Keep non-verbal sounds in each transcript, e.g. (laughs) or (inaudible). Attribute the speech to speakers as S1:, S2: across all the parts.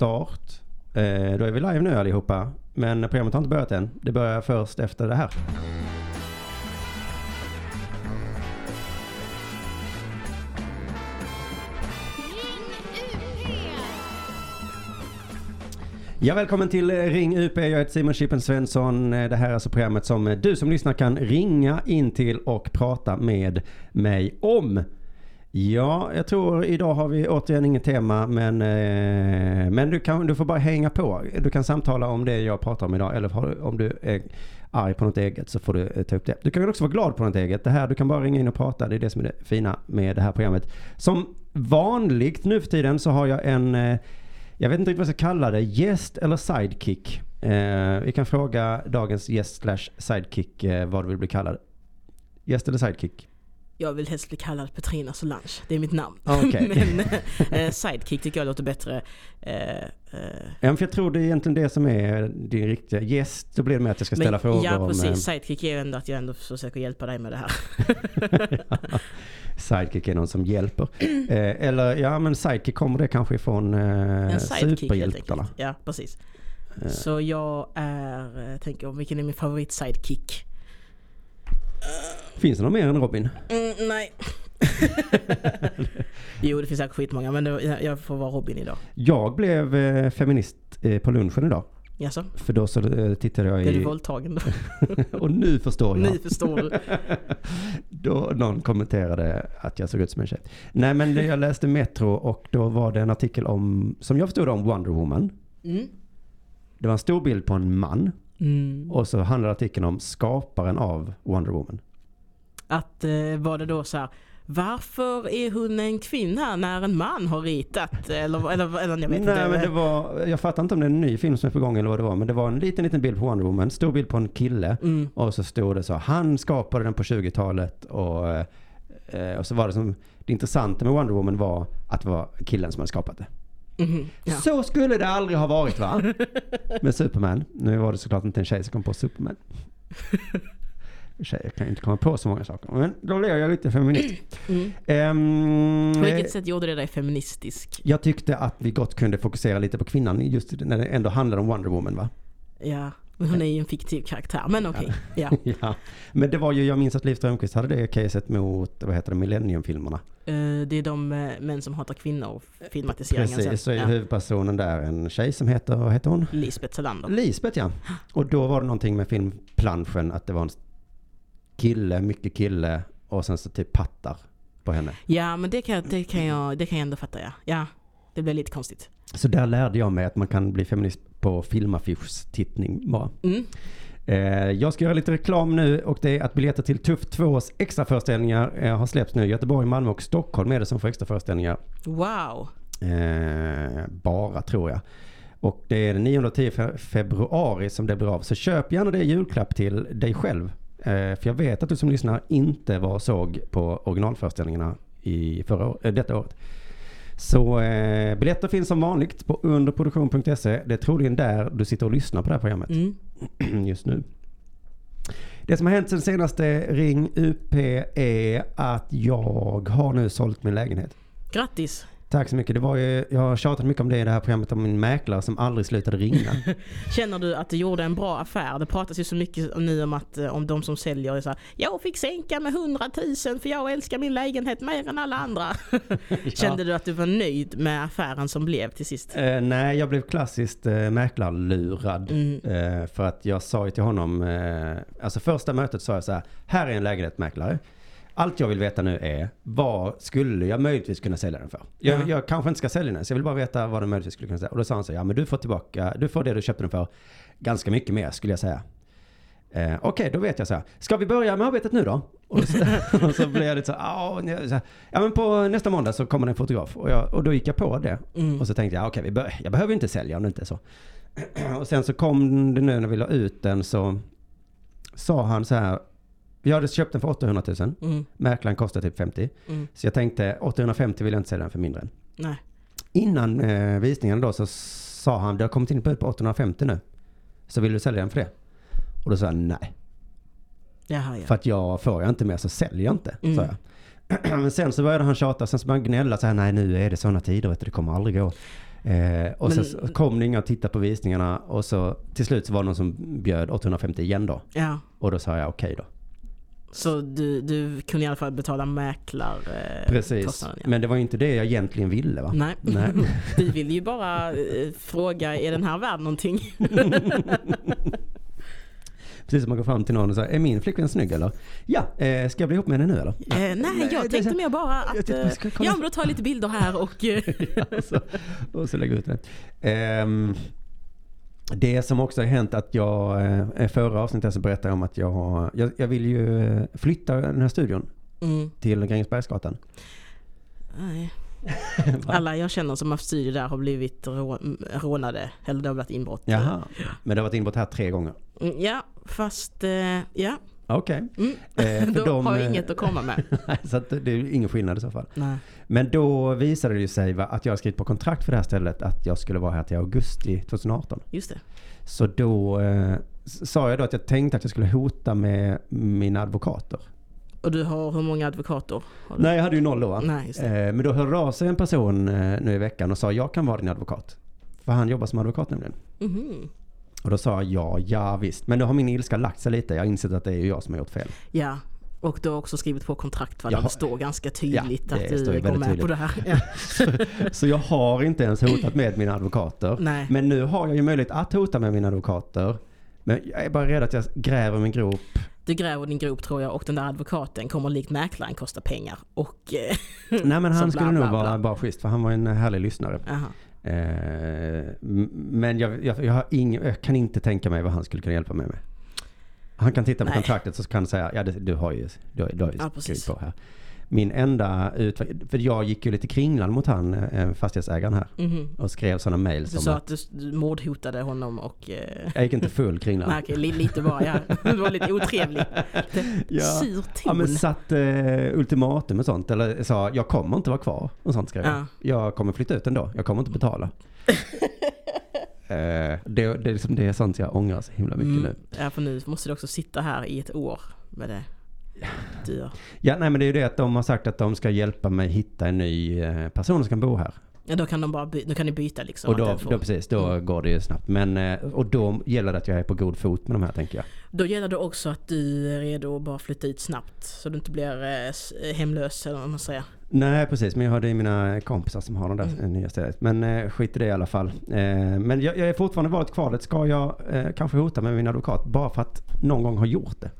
S1: start. Eh, då är vi live nu allihopa. Men programmet har inte börjat än. Det börjar först efter det här. Ja, välkommen till Ring UP. Jag heter Simon Chippen Svensson. Det här är alltså programmet som du som lyssnar kan ringa in till och prata med mig om. Ja, jag tror idag har vi återigen inget tema men, eh, men du, kan, du får bara hänga på. Du kan samtala om det jag pratar om idag eller om du är arg på något eget så får du eh, ta upp det. Du kan också vara glad på något eget. Det här, du kan bara ringa in och prata. Det är det som är det fina med det här programmet. Som vanligt nu för tiden så har jag en, eh, jag vet inte riktigt vad jag ska kalla det, gäst eller sidekick. Eh, vi kan fråga dagens gäst slash sidekick eh, vad du vill bli kallad. Gäst eller sidekick?
S2: Jag vill helst bli kallad Petrina Solange, det är mitt namn.
S1: Okay. (laughs)
S2: Men eh, sidekick tycker jag låter bättre. Eh, eh.
S1: Ja, för jag tror det är egentligen det som är din riktiga gäst. Då blir det med att jag ska ställa
S2: Men,
S1: frågor
S2: Ja precis,
S1: om,
S2: sidekick är ju ändå att jag ändå försöker hjälpa dig med det här. (laughs)
S1: sidekick är någon som hjälper. Eh, eller ja men sidekick kommer det kanske ifrån eh, superhjältarna.
S2: Ja precis. Så jag är, tänker vilken är min favorit sidekick?
S1: Finns det någon mer än Robin?
S2: Mm, nej. (laughs) jo det finns säkert skitmånga men det, jag får vara Robin idag.
S1: Jag blev eh, feminist eh, på lunchen idag.
S2: Jaså?
S1: För då så eh, tittade jag i...
S2: Blev du våldtagen då? (laughs)
S1: och nu förstår jag.
S2: Nu förstår du. (laughs)
S1: då någon kommenterade att jag såg ut som en tjej. Nej men jag läste Metro och då var det en artikel om, som jag förstod om Wonder Woman.
S2: Mm.
S1: Det var en stor bild på en man.
S2: Mm.
S1: Och så handlar artikeln om skaparen av Wonder Woman.
S2: Att eh, var det då så här, varför är hon en kvinna när en man har ritat? Eller, eller, eller jag vet
S1: Nej
S2: inte.
S1: men det var, jag fattar inte om det är en ny film som är på gång eller vad det var. Men det var en liten liten bild på Wonder Woman. Stor bild på en kille.
S2: Mm.
S1: Och så stod det så, han skapade den på 20-talet. Och, eh, och så var det som, det intressanta med Wonder Woman var att det var killen som hade skapat det.
S2: Mhm, ja.
S1: Så skulle det aldrig ha varit va? (laughs) Med Superman. Nu var det såklart inte en tjej som kom på Superman. (laughs) Tjejer kan ju inte komma på så många saker. Men då blev jag lite feminist.
S2: Mm.
S1: Ehm,
S2: På vilket sätt gjorde det dig feministisk?
S1: jag tyckte att vi gott kunde fokusera lite på kvinnan just när det ändå handlar om Wonder Woman va?
S2: Ja, hon är ju en fiktiv karaktär. Men okej, ja.
S1: ja. (laughs) Men det var ju, jag minns att Liv Strömquist hade det caset mot, vad heter det, Millennium-filmerna.
S2: Eh, det är de eh, män som hatar kvinnor, filmatiseringen
S1: Precis, så är
S2: Ja.
S1: huvudpersonen där en tjej som heter, vad heter hon?
S2: Lisbeth Salander.
S1: Lisbeth ja. (gasps) Och då var det någonting med filmplanschen att det var en kille, mycket kille och sen så typ pattar på henne.
S2: Ja, men det kan, jag- det, kan jag, det kan jag ändå fatta ja. Ja, det blev lite konstigt.
S1: Så där lärde jag mig att man kan bli feminist på filmaffischtittning bara.
S2: Mm.
S1: Eh, jag ska göra lite reklam nu och det är att biljetter till Tuff 2s extraföreställningar eh, har släppts nu. Göteborg, Malmö och Stockholm är det som får extraföreställningar.
S2: Wow.
S1: Eh, bara tror jag. Och det är den 9 och 10 fe- februari som det blir av. Så köp gärna det julklapp till dig själv. För jag vet att du som lyssnar inte var och såg på originalföreställningarna i förra, detta året. Så eh, biljetter finns som vanligt på underproduktion.se. Det är troligen där du sitter och lyssnar på det här programmet
S2: Mm. (clears throat)
S1: just nu. Det som har hänt sen senaste Ring UP är att jag har nu sålt min lägenhet.
S2: Grattis.
S1: Tack så mycket. Det var ju, jag har tjatat mycket om det i det här programmet om min mäklare som aldrig slutade ringa. (laughs)
S2: Känner du att du gjorde en bra affär? Det pratas ju så mycket nu om att eh, om de som säljer är så här, Jag fick sänka med 100 000 för jag älskar min lägenhet mer än alla andra. (laughs) Kände du att du var nöjd med affären som blev till sist?
S1: Eh, nej, jag blev klassiskt eh, mäklarlurad.
S2: Mm.
S1: Eh, för att jag sa ju till honom, eh, alltså första mötet sa jag så här, här är en lägenhetsmäklare. Allt jag vill veta nu är, vad skulle jag möjligtvis kunna sälja den för? Jag,
S2: Ja.
S1: jag kanske inte ska sälja den, så jag vill bara veta vad den möjligtvis skulle kunna sälja. Och då sa han så ja men du får tillbaka, du får det du köpte den för, ganska mycket mer skulle jag säga. Eh, Okej, då vet jag så här. Ska vi börja med arbetet nu då? Och så, (laughs) och så blev jag lite så, här, ja men på nästa måndag så kommer det en fotograf. Och, jag, och då gick jag på det.
S2: Mm.
S1: Och så tänkte jag, okej, vi bör, jag behöver inte sälja om det inte är så. (clears throat) och sen så kom det nu när vi la ut den så sa han så här, vi hade köpt den för 800 000.
S2: Mm.
S1: Mäklaren kostar typ 50.
S2: Mm.
S1: Så jag tänkte, 850 vill jag inte sälja den för mindre än.
S2: Nej.
S1: Innan eh, visningen då så sa han, det har kommit in på 850 nu. Så vill du sälja den för det? Och då sa jag nej.
S2: Jaha, ja.
S1: För att jag får jag inte mer så säljer jag inte,
S2: Mm.
S1: sa jag. (clears throat) Men sen så började han tjata, sen så började han gnälla så här, nej nu är det sådana tider, vet du, det kommer aldrig gå. Eh, och
S2: Men-
S1: så kom det inga och tittade på visningarna och så till slut så var det någon som bjöd 850 igen då.
S2: Ja.
S1: Och då sa jag okej då.
S2: Så du, du kunde i alla fall betala mäklar eh,
S1: Precis.
S2: kostnaden, ja.
S1: Men det var ju inte det jag egentligen ville va?
S2: Nej.
S1: Nej. (laughs)
S2: Du vill ju bara eh, fråga, är den här värd någonting? (laughs)
S1: Precis som man går fram till någon och säger, är min flickvän snygg eller? Ja, eh, ska jag bli ihop med henne nu eller?
S2: Eh, nej, jag tänkte mer bara
S1: Jag
S2: att... Eh,
S1: vi ska kolla-
S2: ja, men då tar jag lite bilder här och... Eh, (laughs)
S1: och, så, och så lägger jag ut det. Ehm, det som också har hänt att jag, eh, förra avsnittet så berättade jag om att jag, jag, jag vill ju flytta den här studion
S2: mm,
S1: till Grängesbergsgatan.
S2: nej. (laughs) Alla jag känner som har haft studier där har blivit rå, rånade. Eller det har blivit inbrott.
S1: Jaha, men det har varit inbrott här tre gånger.
S2: Mm, ja, fast... Eh, ja.
S1: Okej.
S2: Mm.
S1: Eh, (laughs)
S2: då
S1: de,
S2: har jag
S1: eh,
S2: inget att komma med. (laughs)
S1: så att det är ingen skillnad i så fall.
S2: Nej.
S1: Men då visade det ju sig va, att jag har skrivit på kontrakt för det här stället att jag skulle vara här till augusti 2018.
S2: Just det.
S1: Så då eh, sa jag då att jag tänkte att jag skulle hota med mina advokater.
S2: Och du har hur många advokater?
S1: Nej, jag hade ju noll då.
S2: Nej.
S1: Eh, men då hörde av sig en person eh, nu i veckan och sa jag kan vara din advokat. För han jobbar som advokat nämligen.
S2: Mhm.
S1: Och då sa jag ja visst. Men då har min ilska lagt sig lite. Jag har insett att det är jag som har gjort fel.
S2: Ja. Och du har också skrivit på kontrakt va? Där det står ganska tydligt
S1: Ja,
S2: att du går med på
S1: tydligt.
S2: det här. (laughs) Ja.
S1: Så jag har inte ens hotat med mina advokater.
S2: Nej.
S1: Men nu har jag ju möjlighet att hota med mina advokater. Men jag är bara rädd att jag gräver min grop.
S2: Du gräver din grop tror jag och den där advokaten kommer likt mäklaren kosta pengar. Och... Eh,
S1: Nej men (laughs)
S2: Så
S1: han
S2: bla,
S1: skulle
S2: bla,
S1: nog
S2: bla.
S1: vara bara schysst för han var en härlig lyssnare.
S2: aha.
S1: Eh, men jag, jag, jag, har ing, jag kan inte tänka mig vad han skulle kunna hjälpa mig med. Han kan titta på
S2: Nej.
S1: kontraktet så kan han säga, ja det, du har ju, du, har- du har ju
S2: Ja,
S1: på här. Min enda utväg, för jag gick ju lite kringlan mot han, eh, fastighetsägaren här.
S2: Mhm.
S1: Och skrev sådana mejl
S2: Du
S1: som
S2: sa
S1: att,
S2: att du, mordhotade honom och... Eh,
S1: jag gick inte full kringlan.
S2: nej, okej, li, lite bara, ja. (laughs) Du var lite otrevlig.
S1: Ja.
S2: sur
S1: Ja
S2: ton.
S1: men satt eh, ultimatum och sånt. Eller sa jag kommer inte vara kvar. Och sånt skrev jag.
S2: Ja.
S1: Jag kommer flytta ut ändå. Jag kommer inte betala. (laughs) eh, det, det, är liksom, det är sånt jag ångrar så himla mycket
S2: Mm.
S1: nu.
S2: Ja, för nu måste du också sitta här i ett år med det gör.
S1: Ja nej men det är ju det att de har sagt att de ska hjälpa mig hitta en ny eh, person som kan bo här.
S2: Ja, då kan de bara by- då kan ni byta liksom.
S1: och då,
S2: får-
S1: då precis, då
S2: Mm.
S1: går det ju snabbt. Men, eh, och då gäller det att jag är på god fot med de här tänker jag.
S2: Då gäller det också att du är redo att bara flytta ut snabbt. Så du inte blir eh, hemlös eller vad man säger.
S1: Nej precis, men jag hörde ju mina kompisar som har de där
S2: Mm.
S1: nya stället. Men eh, skit i det i alla fall. Eh, men jag, jag är fortfarande varit kvalet. Ska jag eh, kanske hota med min advokat bara för att någon gång ha gjort det?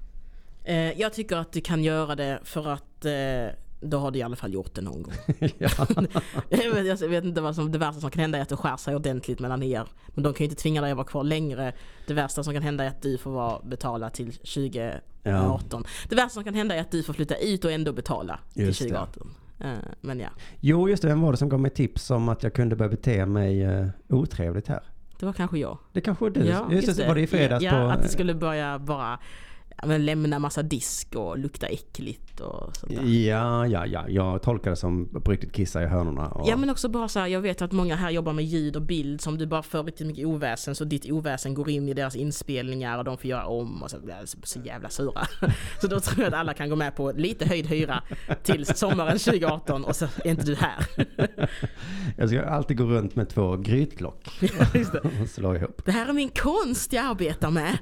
S2: Eh, jag tycker att du kan göra det för att eh, då har du i alla fall gjort det någon gång. (laughs)
S1: ja. (laughs)
S2: jag, vet, jag vet inte vad som, det värsta som kan hända är att det skär sig ordentligt mellan er. Men de kan ju inte tvinga dig att vara kvar längre. Det värsta som kan hända är att du får vara, betala till 2018. Det värsta som kan hända är att du får flytta ut och ändå betala
S1: Just
S2: till
S1: det.
S2: 2018. Eh, men ja,
S1: Jo just det, vem var det som gav mig tips om att jag kunde börja bete mig eh, otrevligt här?
S2: det var kanske jag.
S1: Det kanske var du? just det. Var det i fredags
S2: ja,
S1: på...
S2: att det skulle börja bara ja, men lämna massa disk och lukta äckligt och sånt där.
S1: Ja, ja, ja. Jag tolkar det som på riktigt kissa i hörnorna. Och...
S2: Ja men också bara så här, jag vet att många här jobbar med ljud och bild som du bara för riktigt mycket oväsen så ditt oväsen går in i deras inspelningar och de får göra om och så blir de så, jävla sura. (laughs) Så då tror jag att alla kan gå med på lite höjd hyra till sommaren 2018 och så är inte du här. (laughs)
S1: Jag ska alltid gå runt med två grytlock (laughs) och slå ihop.
S2: det här är min konst jag arbetar med.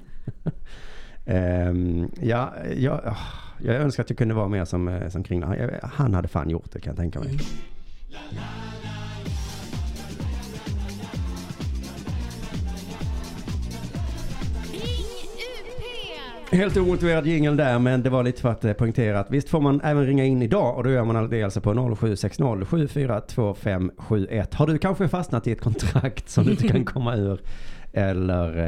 S1: Ehm, ja, jag, ah, jag önskar att jag kunde vara mer som, eh, som Kringlan. Jag- Han hade fan gjort det kan jag tänka mig. Helt omotiverad jingel där men det var lite för att eh, poängtera att visst får man även ringa in idag och då gör man det alltså på 0760 742571. Har du kanske fastnat i ett kontrakt som du inte kan (laughs) komma ur eller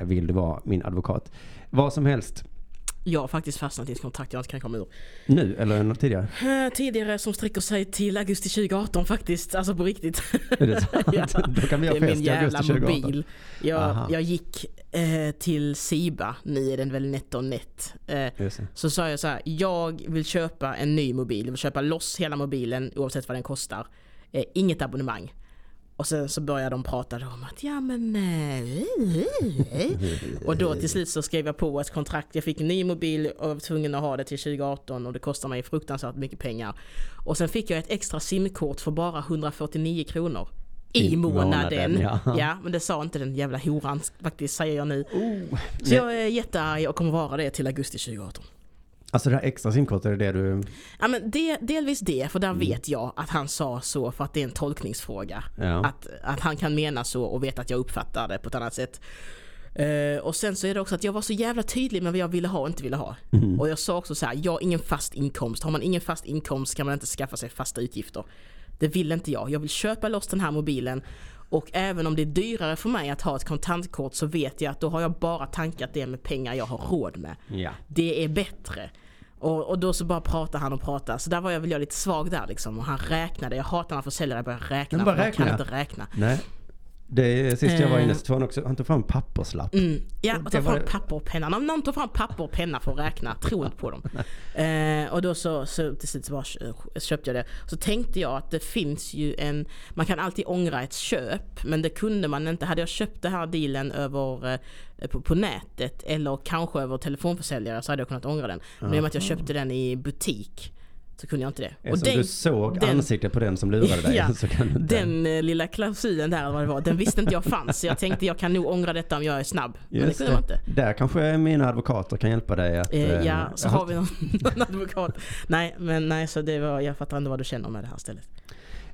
S1: eh, vill du vara min advokat? Vad som helst.
S2: Jag har faktiskt fastnat i ett kontrakt jag inte kan komma ur.
S1: Nu eller tidigare?
S2: Eh, Tidigare som sträcker sig till augusti 2018 faktiskt, alltså på riktigt.
S1: Är det sant? (laughs)
S2: Ja,
S1: Då kan vi ha fest i augusti 2018.
S2: mobil. Jag,
S1: Aha.
S2: jag gick eh, till Siba, nu är den väl NetOnNet. Eh,
S1: Just det.
S2: så sa jag så här, jag vill köpa en ny mobil, jag vill köpa loss hela mobilen oavsett vad den kostar. Eh, inget abonnemang. Och sen så började de prata om att ja men... Eh, och då till slut så skrev jag på ett kontrakt. Jag fick en ny mobil och var tvungen att ha det till 2018 och det kostar mig fruktansvärt mycket pengar. Och sen fick jag ett extra simkort för bara 149 kronor. i månaden.
S1: ja.
S2: Ja, men det sa inte den jävla horan faktiskt, säger jag nu.
S1: Oh.
S2: Så jag är jättearg och kommer vara det till augusti 2018.
S1: Alltså det här extra simkortet, är det du...
S2: Ja, men det, delvis det, för där
S1: Mm.
S2: vet jag att han sa så för att det är en tolkningsfråga.
S1: Ja.
S2: Att, att han kan mena så och vet att jag uppfattar det på ett annat sätt. Eh, och sen så är det också att jag var så jävla tydlig med vad jag ville ha och inte ville ha.
S1: Mm.
S2: Och jag sa också så här, jag har ingen fast inkomst. Har man ingen fast inkomst kan man inte skaffa sig fasta utgifter. Det vill inte jag. Jag vill köpa loss den här mobilen. Och även om det är dyrare för mig att ha ett kontantkort så vet jag att då har jag bara tankat det med pengar jag har råd med.
S1: Ja.
S2: Det är bättre. Och, och då så bara pratar han och pratar. Så där var jag väl jag lite svag där liksom. Och han räknade. Jag hatar när försäljare börjar räkna.
S1: Men bara
S2: man kan
S1: räkna.
S2: inte räkna.
S1: Nej. Det är, sist jag var inne så tog han också, han tog fram papperslapp.
S2: Mm. Ja,
S1: Och var
S2: fram papper och penna. Om någon tar fram papper och penna för att räkna, tro inte på dem. (laughs) Eh, och då så, så till slut så bara kö- köpte jag det. Så tänkte jag att det finns ju en, man kan alltid ångra ett köp, men det kunde man inte. Hade jag köpt den här dealen över, eh, på, på nätet eller kanske över telefonförsäljare så hade jag kunnat ångra den. Men i och med att jag köpte den i butik så kunde jag inte det.
S1: Eftersom du såg
S2: den-
S1: ansiktet på den som lurade dig
S2: Ja,
S1: så kan du inte...
S2: Den eh, lilla klausulen där, vad det var, den visste inte jag fanns. Så jag tänkte jag kan nog ångra detta om jag är snabb. Men det
S1: Just
S2: kunde man inte.
S1: Där kanske mina advokater kan hjälpa dig att...
S2: Eh,
S1: eh,
S2: ja, så har vi någon, (laughs) någon advokat. Nej, men nej, så det var, jag fattar ändå vad du känner med det här stället.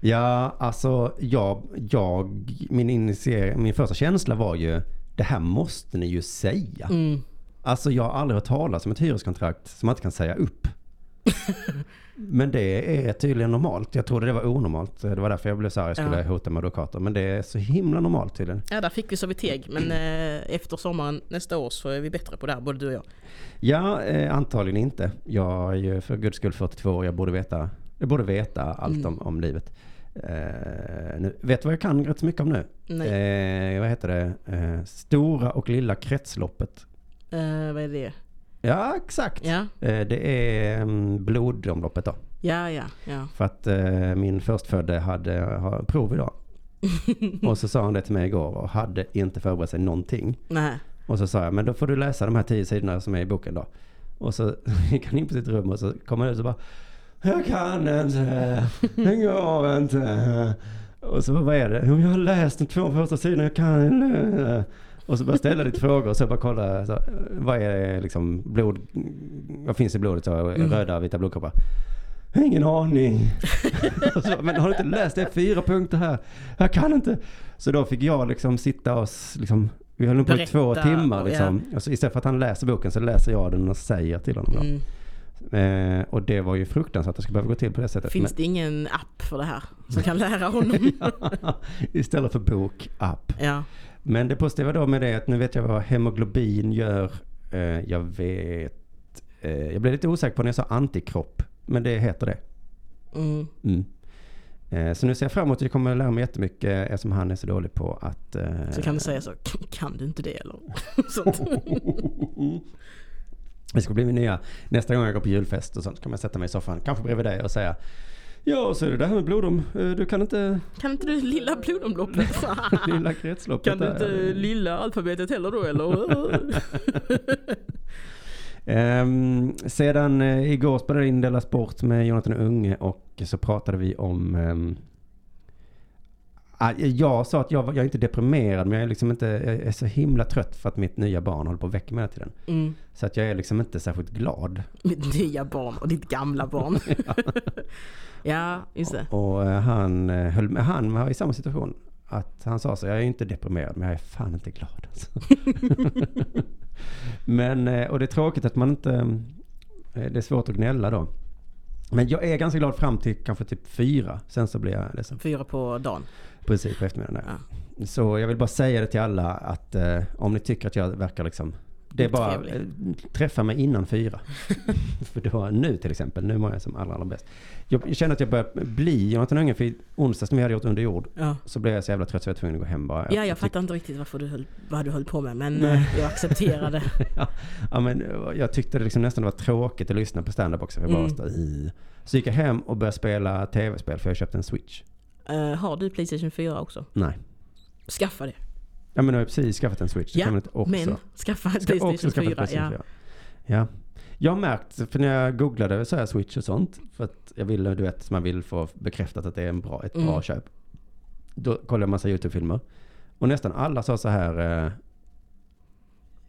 S1: Ja, alltså jag, jag min, initier, min första känsla var ju det här måste ni ju säga.
S2: Mm.
S1: Alltså jag har aldrig hört talas om ett hyreskontrakt som man inte kan säga upp. (laughs) Men det är tydligen normalt. Jag trodde det var onormalt. Det var därför jag blev så här, jag skulle
S2: Ja.
S1: hota med advokater. Men det är så himla normalt tydligen.
S2: Ja, där fick vi så vi teg. Men eh, efter sommaren nästa år så är vi bättre på det här, både du och jag.
S1: Ja, eh, antagligen inte. Jag är ju för guds skull 42 år. Jag borde veta, jag borde veta allt
S2: Mm.
S1: om, om livet. Eh, nu, vet du vad jag kan rätt så mycket om nu?
S2: Nej.
S1: Eh, vad heter det? Eh, stora och lilla kretsloppet.
S2: Eh, vad är det?
S1: Ja, exakt.
S2: Ja,
S1: Eh, det är mm, blodomloppet då.
S2: ja, ja. ja.
S1: För att eh, min förstfödde hade prov idag. (laughs) och så sa han det till mig igår och hade inte förberett sig någonting.
S2: Nej.
S1: Och så sa jag, men då får du läsa de här tio sidorna som är i boken då. Och så (laughs) gick han in på sitt rum och så kom han ut och bara Jag kan inte, det går inte. Och så bara, vad är det? Jo, jag har läst de två första sidorna, jag kan inte. Och så jag ställa lite frågor och så bara kolla, så, vad är liksom blod, vad finns i blodet? Så, Röda, vita blodkroppar. Ingen aning. (laughs) Och så, men har du inte läst det? Fyra punkter här. Jag kan inte. Så då fick jag liksom sitta och liksom, vi höll nog på i två timmar
S2: och-
S1: liksom. Och så istället för att han läser boken så läser jag den och säger till honom. Då.
S2: Mm.
S1: Eh, och det var ju fruktansvärt att det skulle behöva gå till på det sättet.
S2: Finns det ingen app för det här som kan lära honom? (laughs)
S1: Men, istället för bok, app.
S2: ja.
S1: Men det positiva då med det är att nu vet jag vad hemoglobin gör. Eh, jag vet, eh, jag blev lite osäker på när jag sa antikropp. Men det heter det.
S2: Mm.
S1: Mm. Eh, Så nu ser jag fram emot att jag kommer lära mig jättemycket eftersom han är så dålig på att...
S2: Så kan du säga så, "Kan- du inte det eller? (laughs) Sånt.
S1: Det ska bli min nya, nästa gång jag går på julfest och sånt så kan man sätta mig i soffan, kanske bredvid dig och säga Ja, så är det det här med blodom. Eh, Du kan inte
S2: Kan inte du lilla blodomloppet? (laughs)
S1: lilla kretsloppet
S2: kan du
S1: där.
S2: inte lilla alfabetet heller då eller? (laughs)
S1: Ehm, sedan eh, igår spelade jag in Della Sport med Jonathan Unge och så pratade vi om ah, jag sa att jag, jag är inte deprimerad men jag är liksom inte, jag är så himla trött för att mitt nya barn håller på att väcka mig hela tiden.
S2: Mm.
S1: Så att jag är liksom inte särskilt glad.
S2: Mitt nya barn och ditt gamla barn. (laughs) ja, just det.
S1: Och eh, han eh, höll han var i samma situation. Att han sa så, jag är inte deprimerad men jag är fan inte glad. (laughs) Alltså. (laughs) men, eh, och det är tråkigt att man inte, det är svårt att gnälla då. Men jag är ganska glad fram till kanske typ fyra. Sen så blir jag ledsen.
S2: Fyra på dagen.
S1: Precis på eftermiddagen där. Så jag vill bara säga det till alla att eh, om ni tycker att jag verkar liksom det är bara eh, träffa mig innan fyra. (laughs) för då, nu till exempel, nu mår jag som allra, allra bäst. Jag, jag känner att jag börjar bli Jonathan Unge, för i onsdags när vi hade gjort under jord
S2: Ja.
S1: så blev jag så jävla trött så jag var tvungen att gå hem bara.
S2: Ja, jag fattar inte riktigt varför du höll, vad du höll på med, men
S1: Nej.
S2: eh, jag accepterade. (laughs)
S1: ja, men eh, jag tyckte det liksom nästan var tråkigt att lyssna på stand-up också. För jag bara
S2: Mm.
S1: så gick jag hem och började spela tv-spel för jag köpte en switch.
S2: Eh, har du Playstation 4 också?
S1: Nej.
S2: Skaffa det.
S1: Ja men nu har jag precis skaffat en switch.
S2: Ja,
S1: också.
S2: Men skaffa en
S1: också
S2: Playstation
S1: skaffa
S2: 4.
S1: Playstation
S2: Ja.
S1: 4. Ja. Jag har märkt, för när jag googlade så här Switch och sånt, för att jag ville, du vet, man vill få bekräftat att det är en bra, ett bra
S2: Mm.
S1: köp. Då kollade jag massa YouTube-filmer. Och nästan alla sa så här. eh,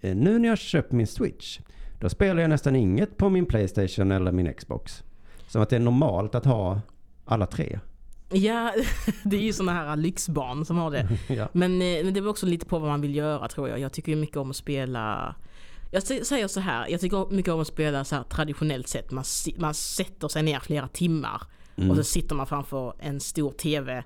S1: eh, nu när jag köpt min Switch. Då spelar jag nästan inget på min Playstation eller min Xbox. Som att det är normalt att ha alla tre.
S2: Ja, (laughs) det är ju såna här lyxbarn som har det. (laughs)
S1: ja.
S2: Men, eh, men det beror också lite på vad man vill göra tror jag. Jag tycker ju mycket om att spela jag sä- säger så här, jag tycker mycket om att spela så här traditionellt sätt. Man, man sätter sig ner flera timmar
S1: Mm.
S2: och så sitter man framför en stor TV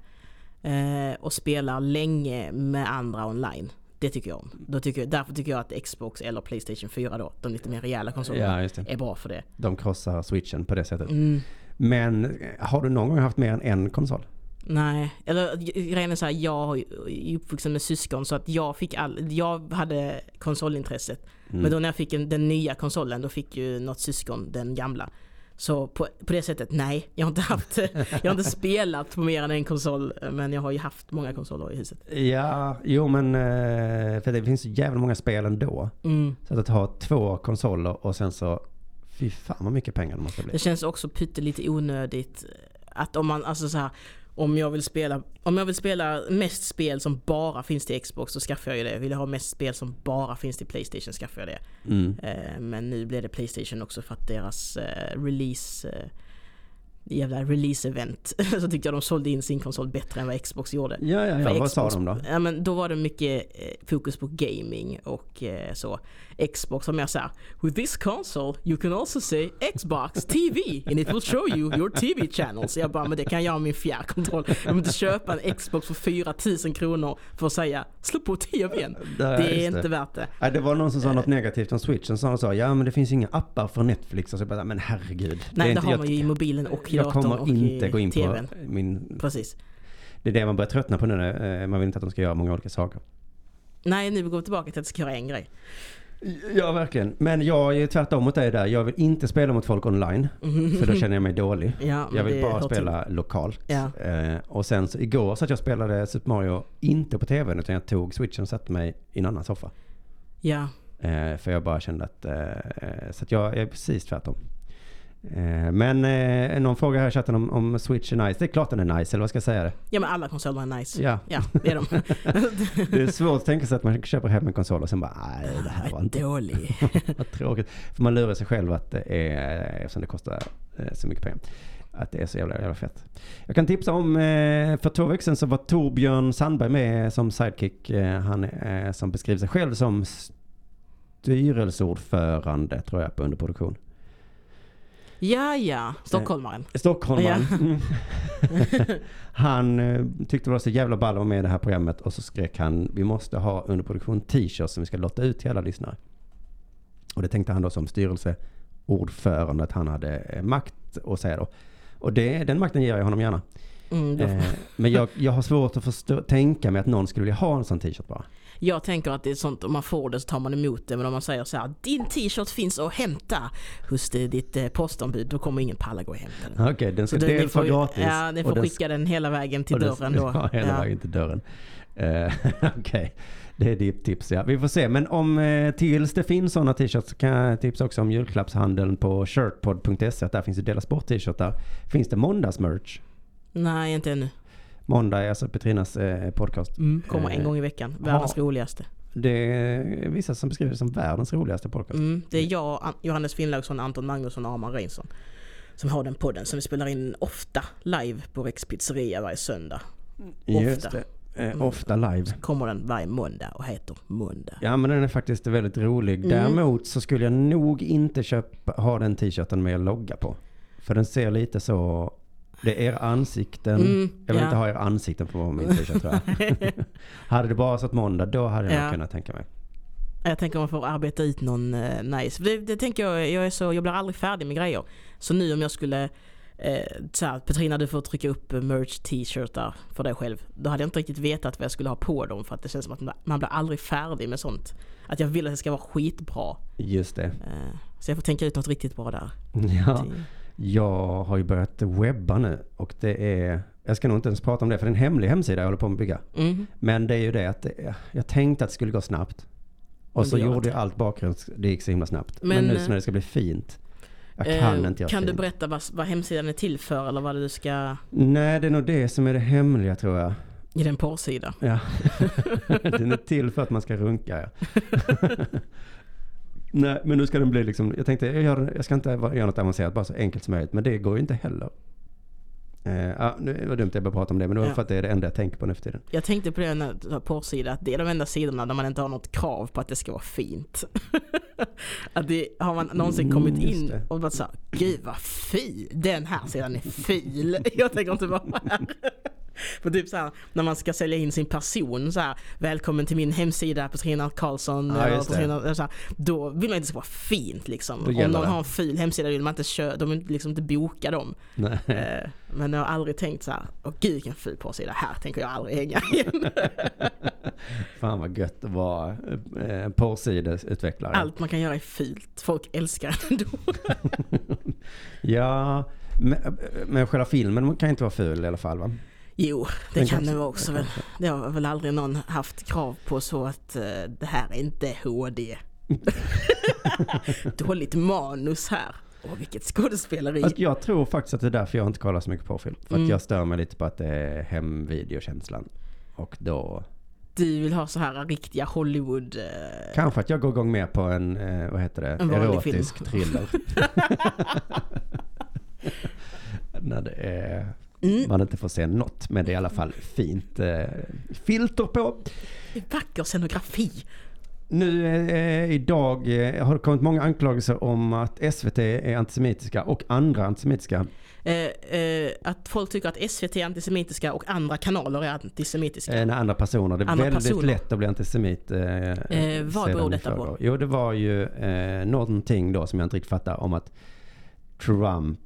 S2: eh, och spelar länge med andra online. Det tycker jag om. Då tycker jag, därför tycker jag att Xbox eller Playstation 4 då, de lite mer rejäla konsolerna,
S1: ja,
S2: är bra för det.
S1: De krossar switchen på det sättet.
S2: Mm.
S1: Men eh, har du någon gång haft mer än en konsol?
S2: Nej, eller grejen är så här, jag är uppvuxen med syskon så att jag fick all, jag hade konsolintresset.
S1: Mm.
S2: Men då när jag fick en, den nya konsolen då fick ju något syskon den gamla. Så på, på det sättet, nej. Jag har, inte haft, (laughs) jag har inte spelat på mer än en konsol. Men jag har ju haft många konsoler i huset.
S1: Ja, jo men eh, för det finns så jävla många spel ändå.
S2: Mm.
S1: Så att ha två konsoler och sen så, fy fan vad mycket pengar det måste bli.
S2: Det känns också pyttelite onödigt att om man, alltså så här, om jag vill spela, om jag vill spela mest spel som bara finns till Xbox så skaffar jag ju det. Vill jag ha mest spel som bara finns till Playstation skaffar jag det.
S1: Mm.
S2: Eh, men nu blev det Playstation också för att deras eh, release eh, jävla release-event (laughs) så tyckte jag de sålde in sin konsol bättre än vad Xbox gjorde.
S1: Ja, ja,
S2: För
S1: ja. Vad sa de då?
S2: Ja, men då var det mycket eh, fokus på gaming och eh, så. Xbox var mer såhär With this console you can also say Xbox TV and it will show you your TV channels. Jag bara, men det kan jag göra med min fjärrkontroll. Jag vill inte köpa en Xbox för 4000 kronor för att säga slå på TVn. Det är inte värt det.
S1: Nej, det var någon som sa något negativt om switchen. De sa, ja men det finns inga appar för Netflix. Och så bara, men herregud.
S2: Nej, det
S1: inte,
S2: har
S1: jag,
S2: man ju i mobilen och
S1: jag kommer inte gå in
S2: TVn.
S1: på min...
S2: Precis.
S1: Det är det man börjar tröttna på nu. när, eh, Man vill inte att de ska göra många olika saker.
S2: Nej, nu går vi tillbaka till att jag ska göra en grej.
S1: Ja, verkligen. Men jag är tvärtom mot dig där. Jag vill inte spela mot folk online. För då känner jag mig dålig.
S2: Ja,
S1: Jag vill
S2: det
S1: bara
S2: hör till.
S1: spela lokalt.
S2: Ja.
S1: Eh, och sen så igår så att jag spelade Super Mario inte på tvn utan jag tog switchen och satte mig i en annan soffa.
S2: Ja,
S1: Eh, för jag bara kände att... Eh, så att jag är precis tvärtom. Eh, men eh, någon fråga här i chatten om, om Switch är nice. Det är klart den är nice, eller vad ska jag säga det?
S2: ja men alla konsoler är nice.
S1: Ja.
S2: Ja, det är de. (laughs)
S1: Det är svårt att tänka sig att man köper hem en konsol och sen bara nej det här var inte
S2: Dålig. (laughs)
S1: vad tråkigt. För man lurar sig själv att det är, eftersom det kostar eh, så mycket pengar. Att det är så jävla, jävla fett. Jag kan tipsa om, eh, för två veckor sedan så var Torbjörn Sandberg med som sidekick. Han som beskriver sig själv som styrelseordförande tror jag på underproduktion.
S2: Ja, ja. Stockholmaren.
S1: Stockholmaren. Mm. (laughs) han eh, tyckte det var så jävla ball att vara med i det här programmet och så skrek han vi måste ha underproduktion t-shirts som vi ska lotta ut till alla lyssnare. Och det tänkte han då som styrelseordförande att han hade eh, makt att säga då. Och det, den makten ger jag honom gärna.
S2: Mm,
S1: Eh, men jag, jag har svårt att förstå, tänka mig att någon skulle vilja ha en sån t-shirt bara.
S2: Jag tänker att det är sånt, om man får det så tar man emot det. Men om man säger så här, din t-shirt finns att hämta hos det, ditt eh, postombud. Då kommer ingen palla gå och hämta den.
S1: Okej, den ska dels
S2: får,
S1: vara gratis.
S2: Ja, ni får
S1: den
S2: skicka den hela vägen till dörren då. (laughs)
S1: Ja, hela
S2: Ja.
S1: vägen till dörren. Eh, (laughs) Okej, det är ditt tips ja. Vi får se. Men om eh, tills det finns sådana t-shirts så kan jag tipsa också om julklappshandeln på shirtpod.se. Där finns det Dela Sport t-shirtar. Finns det måndagsmerch?
S2: Nej, inte ännu.
S1: Måndag är alltså Petrinas eh, podcast.
S2: Mm, kommer en
S1: Eh,
S2: gång i veckan. Världens roligaste.
S1: Det är vissa som beskriver det som världens roligaste podcast.
S2: Mm, det är jag, An- Johannes Finnlaugsson, Anton Magnusson och Arman Reinsson. Som har den podden som vi spelar in ofta live på Rex pizzeria varje söndag.
S1: Just
S2: ofta.
S1: det. Eh, ofta live.
S2: Kommer den varje måndag och heter Måndag.
S1: Ja men den är faktiskt väldigt rolig.
S2: Mm.
S1: Däremot så skulle jag nog inte köpa, ha den t-shirten med logga på. För den ser lite så, det är era ansikten.
S2: Mm,
S1: jag vill
S2: ja.
S1: inte ha era ansikten på min t-shirt tror jag. (laughs) hade det bara stått måndag då hade jag
S2: Ja.
S1: kunnat tänka mig.
S2: Jag tänker man får arbeta ut någon eh, nice. Det, det tänker jag, jag är så, jag blir aldrig färdig med grejer. Så nu om jag skulle eh, så här, Petrina du får trycka upp merch t-shirtar för dig själv. Då hade jag inte riktigt vetat vad jag skulle ha på dem för att det känns som att man, man blir aldrig färdig med sånt. Att jag vill att det ska vara skitbra.
S1: Just det.
S2: Eh, så jag får tänka ut något riktigt bra där.
S1: Ja, jag har ju börjat webba nu och det är, jag ska nog inte ens prata om det för det är en hemlig hemsida jag håller på att bygga.
S2: Mm.
S1: Men det är ju det att det, jag tänkte att det skulle gå snabbt. Och så gjorde jag allt bakgrunds, det gick så himla snabbt. Men,
S2: Men,
S1: nu
S2: eh,
S1: så när det ska bli fint. Jag kan
S2: Eh,
S1: inte göra
S2: Kan du
S1: fint.
S2: berätta vad, vad hemsidan är till för eller vad du ska...
S1: Nej, det är nog det som är det hemliga tror jag.
S2: I den porrsida.
S1: Ja. (laughs) (laughs) den är till för att man ska runka. Ja. (laughs) Nej, men nu ska den bli liksom, jag tänkte jag, gör, jag ska inte göra något avancerat, bara så enkelt som möjligt. Men det går ju inte heller. Eh, ja, nu var det dumt att jag började prata om det, men det var
S2: Ja.
S1: för att det är det enda jag tänker på nu för tiden.
S2: Jag tänkte på det när jag porrsida, att det är de enda sidorna där man inte har något krav på att det ska vara fint. (laughs) att det, har man någonsin kommit
S1: Mm, just
S2: in
S1: det.
S2: och bara såhär, gud vad ful, den här sidan är ful. (laughs) jag tänker inte vara här. (laughs) För typ såhär, när man ska sälja in sin person så här, välkommen till min hemsida Petrina Karlsson.
S1: Ja,
S2: eller. Petrina, eller så här, då vill man inte att det ska vara fint liksom. Om någon
S1: det.
S2: har en ful hemsida vill man inte köra, de vill liksom inte boka dem.
S1: Nej.
S2: Eh, Men jag har aldrig tänkt så här, åh gud vilken ful porrsida, här tänker jag aldrig hänga (laughs) igen.
S1: Fan vad gött att vara eh, porrsideutvecklare.
S2: Allt man kan göra är fult, folk älskar det ändå. (laughs)
S1: Ja, men, men själva filmen kan inte vara ful i alla fall va?
S2: Jo, det
S1: Den
S2: kan det vara också väl. Det har väl aldrig någon haft krav på så att eh, det här är inte HD. (laughs) Dåligt manus här. Åh vilket skådespeleri.
S1: Fast jag tror faktiskt att det är därför jag inte kollar så mycket porrfilm. För att
S2: Mm.
S1: jag stör mig lite på att det är hemvideokänslan. Och då,
S2: Du vill ha så här riktiga Hollywood... eh,
S1: kanske att jag går igång mer på en, eh, vad heter det,
S2: En
S1: erotisk
S2: film.
S1: thriller. (laughs) (laughs) När det är,
S2: Mm,
S1: man inte får se något, men det är i alla fall fint eh, filter på.
S2: vacker scenografi.
S1: Nu eh, idag eh, har det kommit många anklagelser om att SVT är antisemitiska och andra antisemitiska.
S2: Eh, eh, att folk tycker att SVT är antisemitiska och andra kanaler är antisemitiska.
S1: Eh, andra personer. Det är
S2: Andra
S1: väldigt
S2: personer.
S1: lätt att bli antisemit. Eh,
S2: Eh, vad beror detta på?
S1: Jo, det var ju eh, någonting då som jag inte riktigt fattar om att Trump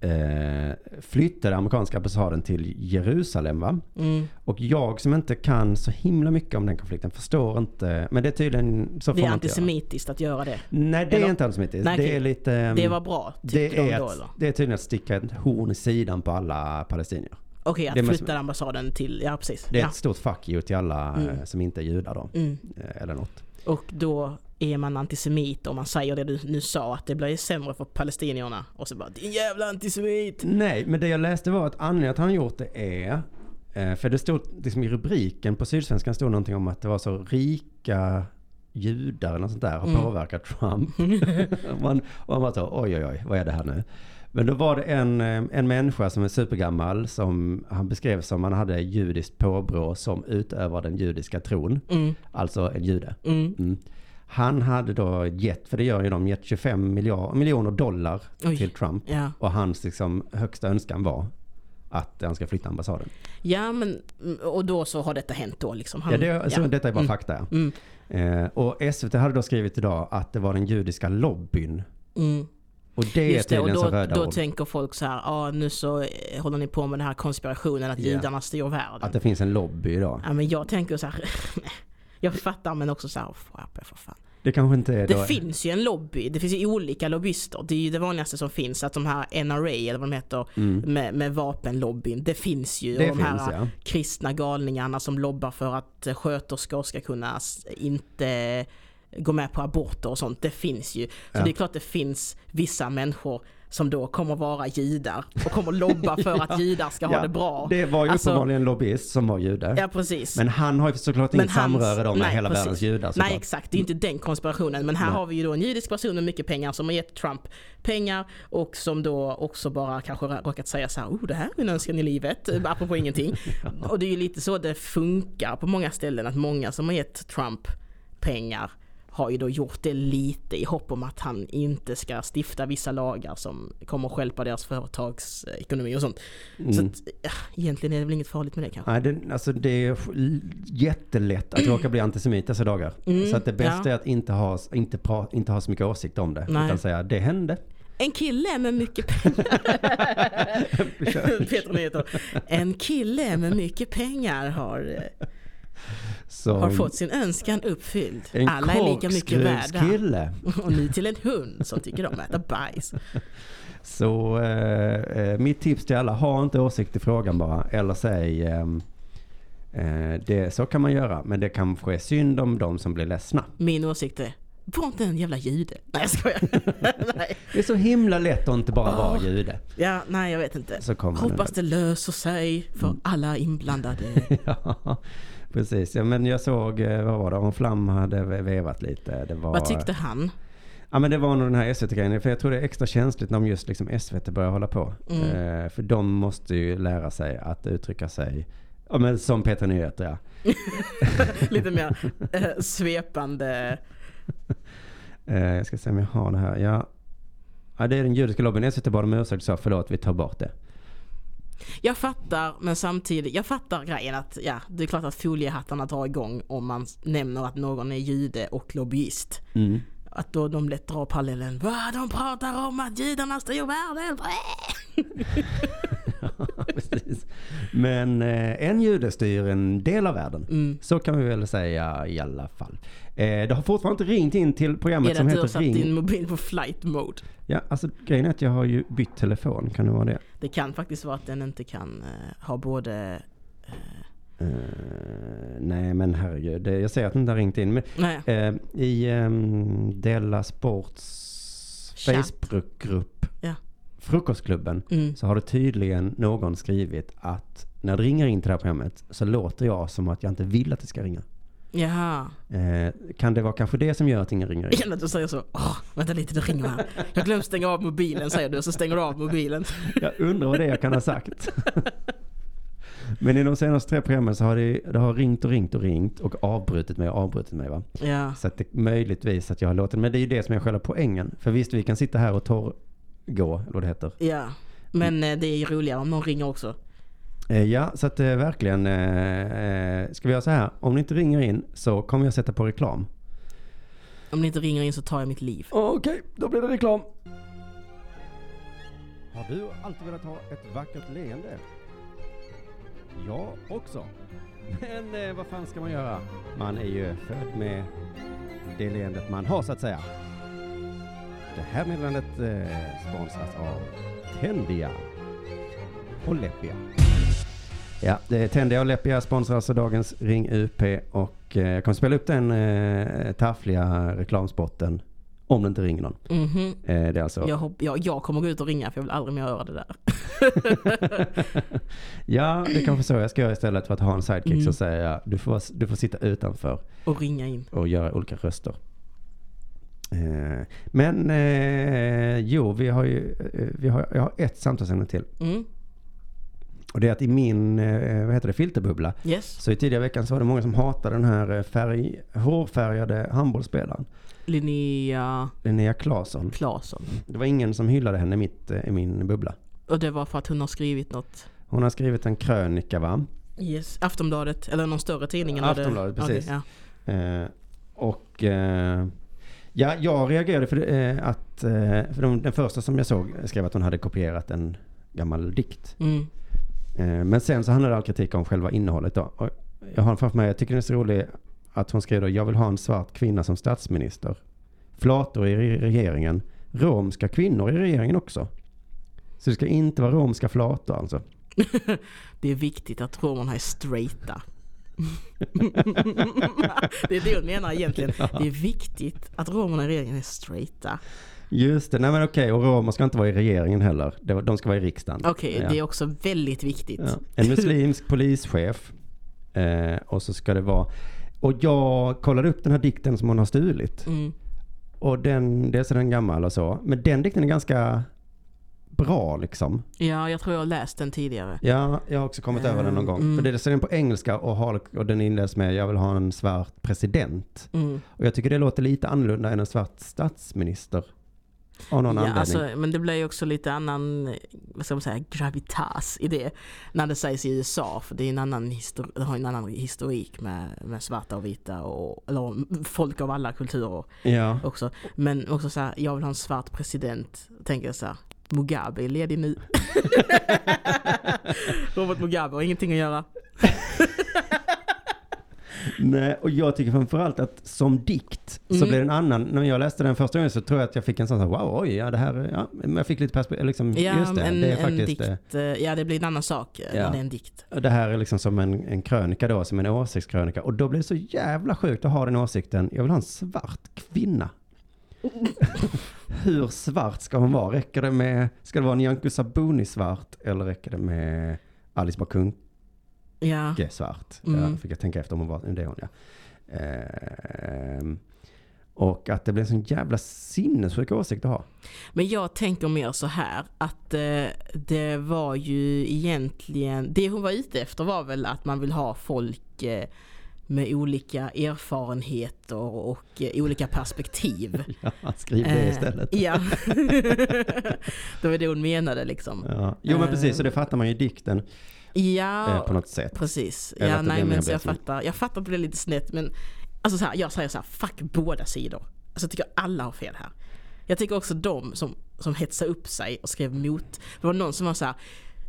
S1: eh, flyttade amerikanska ambassaden till Jerusalem va?
S2: Mm.
S1: Och jag som inte kan så himla mycket om den konflikten förstår inte. Men det är tydligen så
S2: Det är
S1: göra.
S2: antisemitiskt att göra det.
S1: Nej, det är
S2: Eller-
S1: inte antisemitiskt.
S2: Nej,
S1: det är lite... ehm,
S2: Det var bra,
S1: det
S2: de
S1: är,
S2: då eller?
S1: det är tydligen att sticka ett horn i sidan på alla palestinier.
S2: Okej,
S1: är
S2: att flytta ambassaden till, ja precis.
S1: Det är
S2: ja.
S1: ett stort fuck you till alla
S2: Mm.
S1: eh, som inte är judar då.
S2: Mm.
S1: Eh, Eller något.
S2: Och då är man antisemit om man säger det du nu sa, att det blir sämre för palestinierna. Och så bara din jävla antisemit!
S1: Nej, men det jag läste var att anledningen att han gjort det är eh, för det stod liksom i rubriken på Sydsvenskan stod någonting om att det var så rika judar eller något sånt där har
S2: Mm.
S1: påverkat Trump. (laughs) man, och man bara så, oj oj oj, vad är det här nu? Men då var det en, eh, en människa som är supergammal som han beskrev som han hade judiskt påbrå som utövar den judiska tron.
S2: Mm,
S1: Alltså en jude.
S2: mm.
S1: Mm. Han hade då gett, för det gör ju de, gett 25 miljard, miljoner dollar
S2: Oj.
S1: till Trump.
S2: Ja.
S1: Och hans liksom, högsta önskan var att han ska flytta ambassaden.
S2: ja, men och då så har detta hänt då liksom. Han,
S1: ja, det, så detta är bara
S2: Mm.
S1: fakta. ja.
S2: Mm,
S1: Eh, och SVT hade då skrivit idag att det var den judiska lobbyn.
S2: mm.
S1: Och det är
S2: Just det, och
S1: tydligen
S2: då,
S1: röda
S2: då
S1: ord.
S2: tänker folk så här, ja nu så eh, håller ni på med den här konspirationen att
S1: Ja.
S2: judarna styr världen.
S1: Att det finns en lobby idag.
S2: Ja men jag tänker så här, (laughs) jag fattar men också så här, skärp för fan.
S1: Det kanske inte är
S2: Det
S1: då...
S2: finns ju en lobby, det finns ju olika lobbyister. Det är ju det vanligaste som finns, att de här NRA eller vad de heter,
S1: Mm.
S2: med, med vapenlobbyn, det finns ju.
S1: Det
S2: de
S1: finns
S2: här
S1: ja.
S2: kristna galningarna som lobbar för att sköterskor ska kunna inte gå med på aborter och sånt, det finns ju. Så
S1: Ja.
S2: det är klart det finns vissa människor som då kommer vara judar och kommer lobba för (laughs) att judar ska ha
S1: Ja,
S2: det bra.
S1: Det var ju
S2: Alltså-
S1: uppenbarligen en lobbyist som var jude.
S2: Ja precis.
S1: Men han har ju såklart inget samröre då med
S2: nej,
S1: hela
S2: precis.
S1: världens judar
S2: Nej
S1: såklart.
S2: exakt, det är inte den konspirationen. Men här
S1: Nej.
S2: har vi ju då en judisk person med mycket pengar som har gett Trump pengar och som då också bara kanske råkat säga så här, oh det här är min önskan i livet, (laughs) apropå ingenting. (laughs) Och det är ju lite så det funkar på många ställen, att många som har gett Trump pengar har ju då gjort det lite i hopp om att han inte ska stifta vissa lagar som kommer att stjälpa deras företagsekonomi och sånt. Så
S1: Mm.
S2: att, ja, egentligen är det väl inget farligt med det kanske.
S1: Nej, det, alltså det är jättelätt att råka bli antisemit dessa dagar.
S2: Mm,
S1: så att det bästa
S2: ja.
S1: är att inte ha, inte, pra, inte ha så mycket åsikt om det.
S2: Nej.
S1: Utan säga, det hände.
S2: En kille med mycket pengar. (laughs) Peter Nyheter. En kille med mycket pengar har,
S1: Så,
S2: har fått sin önskan uppfylld. Alla är lika mycket värda. Och nu till en hund som tycker om att äta bajs. (laughs)
S1: Så eh, eh, mitt tips till alla, ha inte åsikt i frågan bara. Eller säg, ehm, eh, det, så kan man göra. Men det kanske är synd om de som blir ledsna.
S2: Min åsikt är, var inte en jävla jude. Nej jag skojar. (laughs) nej.
S1: Det är så himla lätt att inte bara vara jude.
S2: Ja, nej jag vet inte. Hoppas det löser sig för alla inblandade. (laughs)
S1: Ja, precis. Ja, men jag såg, eh, vad var det, om Flam hade vevat lite. Det var,
S2: Vad tyckte han?
S1: Ja men det var nog den här SVT-grejen. För jag tror det är extra känsligt när just liksom SVT börjar hålla på.
S2: Mm.
S1: Eh, för de måste ju lära sig att uttrycka sig, ja men som Peter Nyheter ja. (laughs)
S2: Lite mer (laughs) eh, svepande. (laughs)
S1: Eh, jag ska se om jag har det här. Ja, ja det är den judiska lobbyn. SVT bad om ursäkt och sa förlåt, vi tar bort det.
S2: Jag fattar, men samtidigt, jag fattar grejen att ja, det är klart att foliehattarna drar igång om man nämner att någon är jude och lobbyist.
S1: Mm.
S2: Att då de lätt drar parallellen. Va? De pratar om att judarna styr världen. (laughs)
S1: Precis. Men eh, en jude styr en del av världen.
S2: Mm.
S1: Så kan vi väl säga i alla fall. Eh, det har fortfarande inte ringt in till programmet
S2: Är det
S1: som
S2: att du har
S1: heter
S2: satt
S1: Ring.
S2: din mobil på flight mode?
S1: Ja, alltså grejen är att jag har ju bytt telefon. Kan det vara det?
S2: Det kan faktiskt vara att den inte kan eh, ha både...
S1: Eh, nej men herregud, det, jag säger att den inte har ringt in. Men, I um, Della Sports. Facebookgrupp,
S2: Ja.
S1: Frukostklubben,
S2: mm.
S1: så har det tydligen någon skrivit att när det ringer in till det här programmet så låter jag som att jag inte vill att det ska ringa.
S2: Jaha.
S1: Eh, kan det vara kanske det som gör att ingen ringer in?
S2: Igen att du säger så. Åh, vänta lite, det ringer här. Jag glömde stänga av mobilen säger du, så stänger du av mobilen.
S1: Jag undrar vad det är jag kan ha sagt. Men i de senaste tre programmen så har det, det har ringt och ringt och ringt och avbrutit mig och avbrutit mig va.
S2: Ja.
S1: Så att det möjligtvis att jag har låtit, men det är ju det som är själva poängen. För visst, vi kan sitta här och torrgå, eller vad det heter.
S2: Ja. Men eh, det är ju roligare om någon ringer också.
S1: Eh, ja, så att eh, verkligen, eh, ska vi göra så här, om ni inte ringer in så kommer jag sätta på reklam.
S2: Om ni inte ringer in så tar jag mitt liv.
S1: Okej, då blir det reklam. Har du alltid velat ha ett vackert leende? Jag också. Men vad fan ska man göra? Man är ju född med det leendet man har så att säga. Det här meddelandet eh, sponsras av Tendia och Leppia. Ja, Tendia och Leppia sponsrar alltså dagens Ring UP och eh, jag kommer spela upp den eh, taffliga reklamspotten om det inte ringer någon.
S2: Mhm.
S1: Eh, det är alltså...
S2: Jag, hopp, jag, jag kommer gå ut och ringa för jag vill aldrig mer göra det där. (laughs)
S1: Ja, det är kanske så jag ska göra istället för att ha en sidekick
S2: Mm.
S1: så säger jag du får, du får sitta utanför
S2: Och ringa in.
S1: och göra olika röster. Eh, men eh, jo, vi har ju, eh, vi har, jag har ett samtalsämne till.
S2: Mm.
S1: Och det är att i min, eh, vad heter det, filterbubbla.
S2: Yes.
S1: Så i tidigare veckan så var det många som hatade den här eh, färg, hårfärgade handbollsspelaren.
S2: Linnea
S1: Linnea Claesson.
S2: Claesson.
S1: Det var ingen som hyllade henne i, mitt, eh, i min bubbla.
S2: Och det var för att hon har skrivit något.
S1: Hon har skrivit en krönika va?
S2: Yes. Aftonbladet, eller någon större tidning? eller det-
S1: Aftonbladet, precis.
S2: Okej, ja.
S1: Eh, och eh, ja, jag reagerade för eh, att för de, den första som jag såg skrev att hon hade kopierat en gammal dikt.
S2: Mm.
S1: Eh, men sen så handlade all kritik om själva innehållet då. Och jag har den framför mig, jag tycker det är så roligt att hon skrev då, jag vill ha en svart kvinna som statsminister. Flator i re- regeringen. Romska kvinnor i regeringen också. Så det ska inte vara romska flator alltså. (laughs)
S2: Det är viktigt att romerna är straighta. (laughs) det är det hon menar egentligen. (laughs) Det är viktigt att romerna i regeringen är straighta.
S1: Just det, nej men okej, och romer ska inte vara i regeringen heller. De ska vara i riksdagen.
S2: Okej,
S1: Ja.
S2: det är också väldigt viktigt.
S1: Ja. En (laughs) muslimsk polischef. Eh, och så ska det vara... Och jag kollade upp den här dikten som hon har stulit.
S2: Mm.
S1: Och den, dels är den gammal och så. Men den dikten är ganska bra liksom.
S2: Ja, jag tror jag har läst den tidigare.
S1: Ja, jag har också kommit över den någon gång.
S2: Mm.
S1: För det är den på engelska och, har, och den inleds med jag vill ha en svart president.
S2: Mm.
S1: Och jag tycker det låter lite annorlunda än en svart statsminister. Av någon
S2: Ja,
S1: anledning.
S2: alltså, men det blir ju också lite annan, vad ska man säga, gravitas i det. När det sägs i USA, för det är en annan, det har en annan historik med, med svarta och vita och eller folk av alla kulturer
S1: ja.
S2: också. Men också så här, jag vill ha en svart president. Tänker jag så här, Mugabe är ledig nu. (laughs) Robert Mugabe har ingenting att göra. (laughs)
S1: Nej, och jag tycker framförallt att som dikt så
S2: Mm.
S1: blir det en annan. När jag läste den första gången så tror jag att jag fick en sån här, wow, oj, ja det här, är- ja, jag fick lite perspektiv, liksom,
S2: Ja,
S1: just det,
S2: en,
S1: det är
S2: en
S1: faktiskt, eh,
S2: dikt, eh, ja det blir en annan sak eh,
S1: Ja.
S2: när det är en dikt.
S1: det här är liksom som en, en krönika då, som en åsiktskrönika. Och då blir det så jävla sjukt att ha den åsikten, jag vill ha en svart kvinna Hur svart ska hon vara? Räcker det med, ska det vara Nyamko Sabuni svart eller räcker det med Alice Bakunke
S2: Ja.
S1: svart?
S2: Mm.
S1: Ja, fick jag tänka efter om hon var, det är hon ja. Ehm, och att det blir en sån jävla sinnessjuk åsikt att ha.
S2: Men jag tänker mer så här att eh, det var ju egentligen, det hon var ute efter var väl att man vill ha folk eh, med olika erfarenheter och eh, olika perspektiv. (laughs)
S1: Ja, skriv det
S2: Eh,
S1: istället.
S2: Ja. (laughs) (laughs) det var det hon menade liksom.
S1: Ja. Jo men precis, så
S2: Eh.
S1: det fattar man ju i dikten
S2: Ja,
S1: eh, på något sätt.
S2: precis.
S1: Eller
S2: Ja, nej men jag fattar. Jag fattar att det blir lite snett men alltså så här, jag säger så här, fuck båda sidor. Alltså jag tycker alla har fel här. Jag tycker också de som, som hetsade upp sig och skrev mot. Det var någon som var så här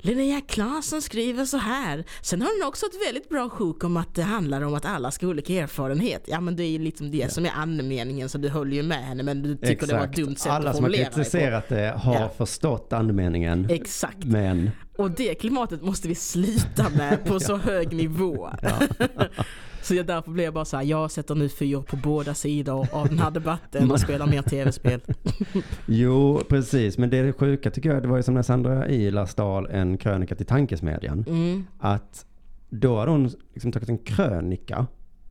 S2: Linnea Claesson skriver så här. Sen har hon också ett väldigt bra sjok om att det handlar om att alla ska ha olika erfarenhet. Ja men det är ju liksom det som är andemeningen så du håller ju med henne men du tycker det var ett dumt sätt
S1: Alla
S2: att
S1: som har
S2: formulera dig på.
S1: kritiserat det har
S2: Ja.
S1: förstått andemeningen.
S2: Exakt.
S1: Men,
S2: Och det klimatet måste vi slita med på (laughs) så hög nivå. Så jag, därför blir jag bara så här, jag sätter nu fyr på båda sidor av den här debatten och spelar mer tv-spel. (laughs)
S1: jo precis, men det sjuka tycker jag, det var ju som när Sandra Ilar stal en krönika till Tankesmedjan.
S2: Mm,
S1: Att då hade hon liksom tagit en krönika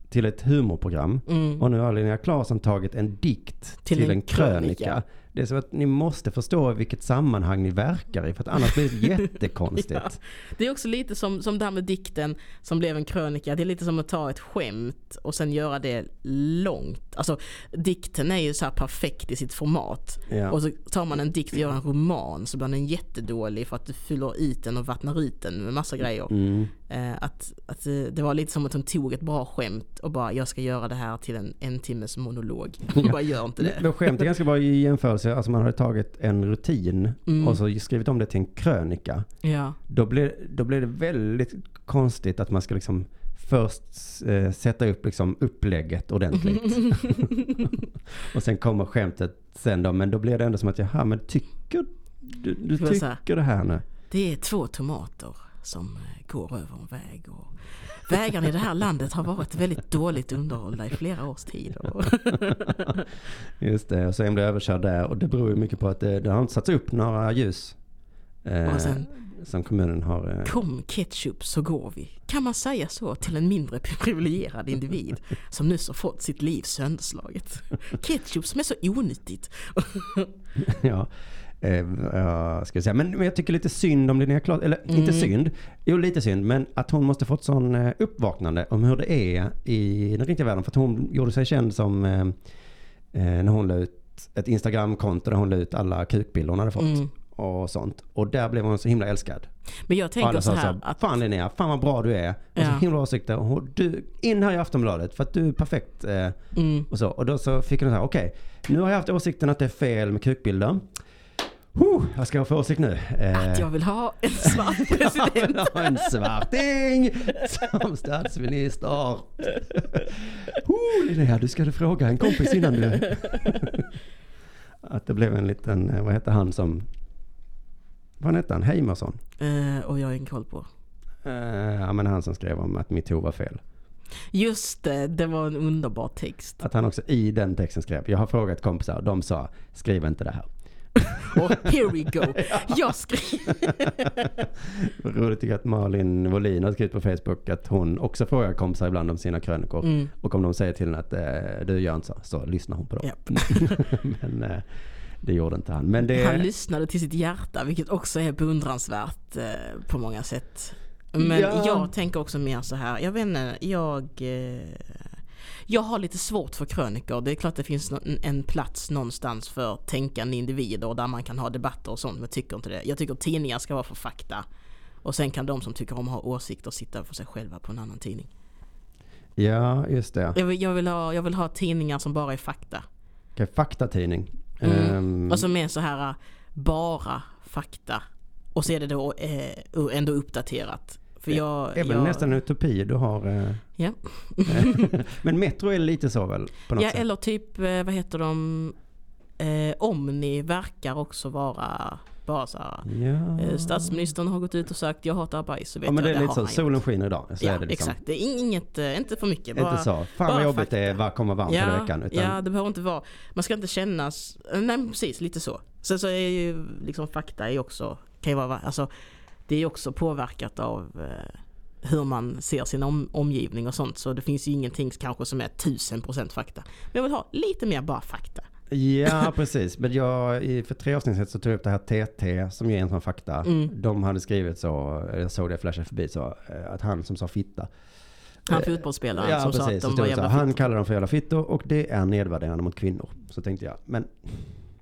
S1: till ett humorprogram.
S2: mm.
S1: Och nu har Linnea Claesson tagit en dikt till,
S2: Till en
S1: en krönika.
S2: krönika.
S1: Det är så att ni måste förstå vilket sammanhang ni verkar i, för att annars blir det (laughs) jättekonstigt.
S2: Ja. Det är också lite som, som det här med dikten som blev en krönika. Det är lite som att ta ett skämt och sen göra det långt. Alltså dikten är ju så här perfekt i sitt format.
S1: Ja.
S2: Och så tar man en dikt och gör en roman så blir den jättedålig för att du fyller ut den och vattnar ut den med massa grejer.
S1: Mm.
S2: Eh, att, att eh, det var lite som att hon tog ett bra skämt och bara jag ska göra det här till en en timmes monolog. Hon (laughs) bara gör inte det.
S1: Men skämt är ganska bra i jämförelse. Alltså man hade tagit en rutin
S2: Mm.
S1: och så skrivit om det till en krönika.
S2: Ja,
S1: Då blir, då blir det väldigt konstigt att man ska liksom först eh, sätta upp liksom upplägget ordentligt. (laughs) och sen kommer skämtet sen då. Men då blir det ändå som att, jaha, men tycker du, du tycker det här nu?
S2: det är två tomater som eh, går över en väg. Och vägarna i det här landet har varit väldigt dåligt underhållna i flera års tid. (laughs)
S1: Just det, och så en blir överkörd där. Och det beror ju mycket på att det, det har inte satts upp några ljus. Eh,
S2: sen-
S1: som kommunen har. Eh,
S2: Kom ketchup så går vi. Kan man säga så till en mindre privilegierad individ som nyss har fått sitt liv sönderslaget? Ketchup som är så onyttigt. (laughs)
S1: ja. Eh, ska jag säga. Men, men jag tycker lite synd om Linnea Claesson, eller inte
S2: Mm.
S1: synd, jo lite synd, men att hon måste fått sån eh, uppvaknande om hur det är i den riktiga världen. För att hon gjorde sig känd som eh, eh, när hon la ut ett Instagramkonto där hon la ut alla kukbilder hon hade fått.
S2: Mm.
S1: Och sånt. Och där blev hon så himla älskad.
S2: Men jag tänker
S1: alla
S2: så här
S1: så,
S2: att
S1: fan Linnea, fan vad bra du är. Och så
S2: Ja.
S1: himla åsikter. Och du, in här i Aftonbladet för att du är perfekt. Eh,
S2: mm,
S1: och så. Och då så fick hon så här, okej, nu har jag haft åsikten att det är fel med kukbilder. Huh, vad ska jag få åsikt nu? Eh,
S2: att jag vill ha en svart (laughs)
S1: jag vill
S2: president.
S1: ha en svarting som statsminister. Huh, Linnea, du ska du fråga en kompis innan du... Att det blev en liten, eh, vad hette han som... Vad hette han? Heimerson?
S2: Eh, och jag har ingen koll på.
S1: Eh, ja men han som skrev om att metoo var fel.
S2: Just det, det var en underbar text.
S1: Att han också i den texten skrev, jag har frågat kompisar och de sa, skriv inte det här.
S2: Och (laughs) here we go. (laughs) Jag skrev... (laughs)
S1: Vad Roligt tycker att Malin Wåhlin har skrivit på Facebook att hon också frågar kompisar ibland om sina krönikor.
S2: Mm.
S1: Och om de säger till henne att eh, du gör inte så, så lyssnar hon på dem.
S2: Japp.
S1: Men eh, det gjorde inte han. Men det...
S2: Han lyssnade till sitt hjärta, vilket också är beundransvärt eh, på många sätt. Men
S1: Ja.
S2: jag tänker också mer så här, jag vet inte, jag... Jag har lite svårt för krönikor. Det är klart det finns en plats någonstans för tänkande individer där man kan ha debatter och sånt, men jag tycker inte det. Jag tycker tidningar ska vara för fakta. Och sen kan de som tycker om att ha åsikter sitta för sig själva på en annan tidning.
S1: Ja, just det.
S2: Jag vill, jag vill, ha, jag vill ha tidningar som bara är fakta.
S1: Okej, faktatidning.
S2: Mm.
S1: Ehm,
S2: Och som är så här bara fakta. Och så är det då eh, ändå uppdaterat. För jag...
S1: det är väl
S2: jag,
S1: nästan en utopi du har. Eh,
S2: Ja. (laughs)
S1: men Metro är lite så väl? På något
S2: ja,
S1: sätt.
S2: eller typ, eh, vad heter de? Eh, Omni verkar också vara bara så här,
S1: Ja.
S2: eh, Statsministern har gått ut och sagt jag hatar bajs. Så vet
S1: ja men
S2: jag,
S1: det är lite
S2: har
S1: så, solen skiner idag. Så
S2: Ja
S1: är det liksom.
S2: exakt, det är inget, eh, inte för mycket. Bara,
S1: Inte så, fan vad jobbigt det är, vad kommer varmt
S2: ja,
S1: veckan. Utan,
S2: ja, det behöver inte vara, man ska inte kännas, nej precis lite så. Sen så är ju liksom fakta är också, kan ju vara, alltså det är ju också påverkat av eh, hur man ser sin om, omgivning och sånt. Så det finns ju ingenting kanske som är 1000% fakta. Men jag vill ha lite mer bara fakta.
S1: Ja, (laughs) precis. Men jag, för tre avsnitt sedan så tog jag upp det här TT som ger en sån fakta.
S2: Mm.
S1: De hade skrivit så, jag såg det flasha förbi så, eh, att han som sa fitta.
S2: Han fotbollsspelaren
S1: Ja,
S2: som sa att
S1: precis.
S2: De var
S1: det så,
S2: jävla
S1: han kallar dem för jävla fittor och det är nedvärderande mot kvinnor. Så tänkte jag, men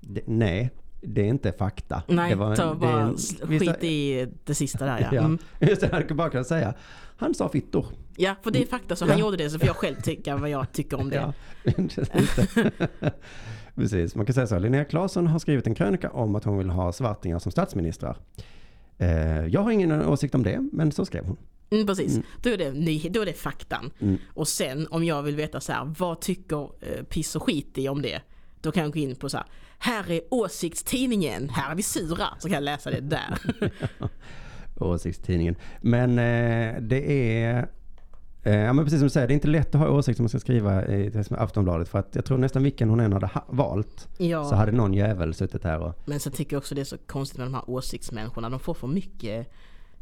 S1: det, nej, det är inte fakta.
S2: Nej,
S1: det var
S2: ta
S1: det
S2: bara
S1: en- vissa-
S2: skit i det sista där ja.
S1: Ja,
S2: Mm.
S1: just det, jag bara säga, han sa fittor.
S2: Ja, för det är fakta så
S1: Ja.
S2: han gjorde det så får jag själv tycka vad jag tycker om det. (laughs)
S1: Ja. (laughs) Precis, man kan säga så. Linnea Claesson har skrivit en krönika om att hon vill ha svartingar som statsministrar. Eh, jag har ingen åsikt om det, men så skrev hon.
S2: Mm, precis,
S1: Mm.
S2: då, är det, ny- då är det faktan.
S1: Mm.
S2: Och sen om jag vill veta så här, vad tycker eh, piss och skit i om det? Då kan jag gå in på så här, här är åsiktstidningen, här är vi sura. Så kan jag läsa det där. (laughs)
S1: Åsiktstidningen. Men eh, det är... Eh, ja men precis som du säger, det är inte lätt att ha åsikter man ska skriva i Aftonbladet. För att jag tror nästan vilken hon än hade ha- valt så
S2: ja,
S1: hade någon jävel suttit här och...
S2: men sen tycker jag också det är så konstigt med de här åsiktsmänniskorna. De får för mycket,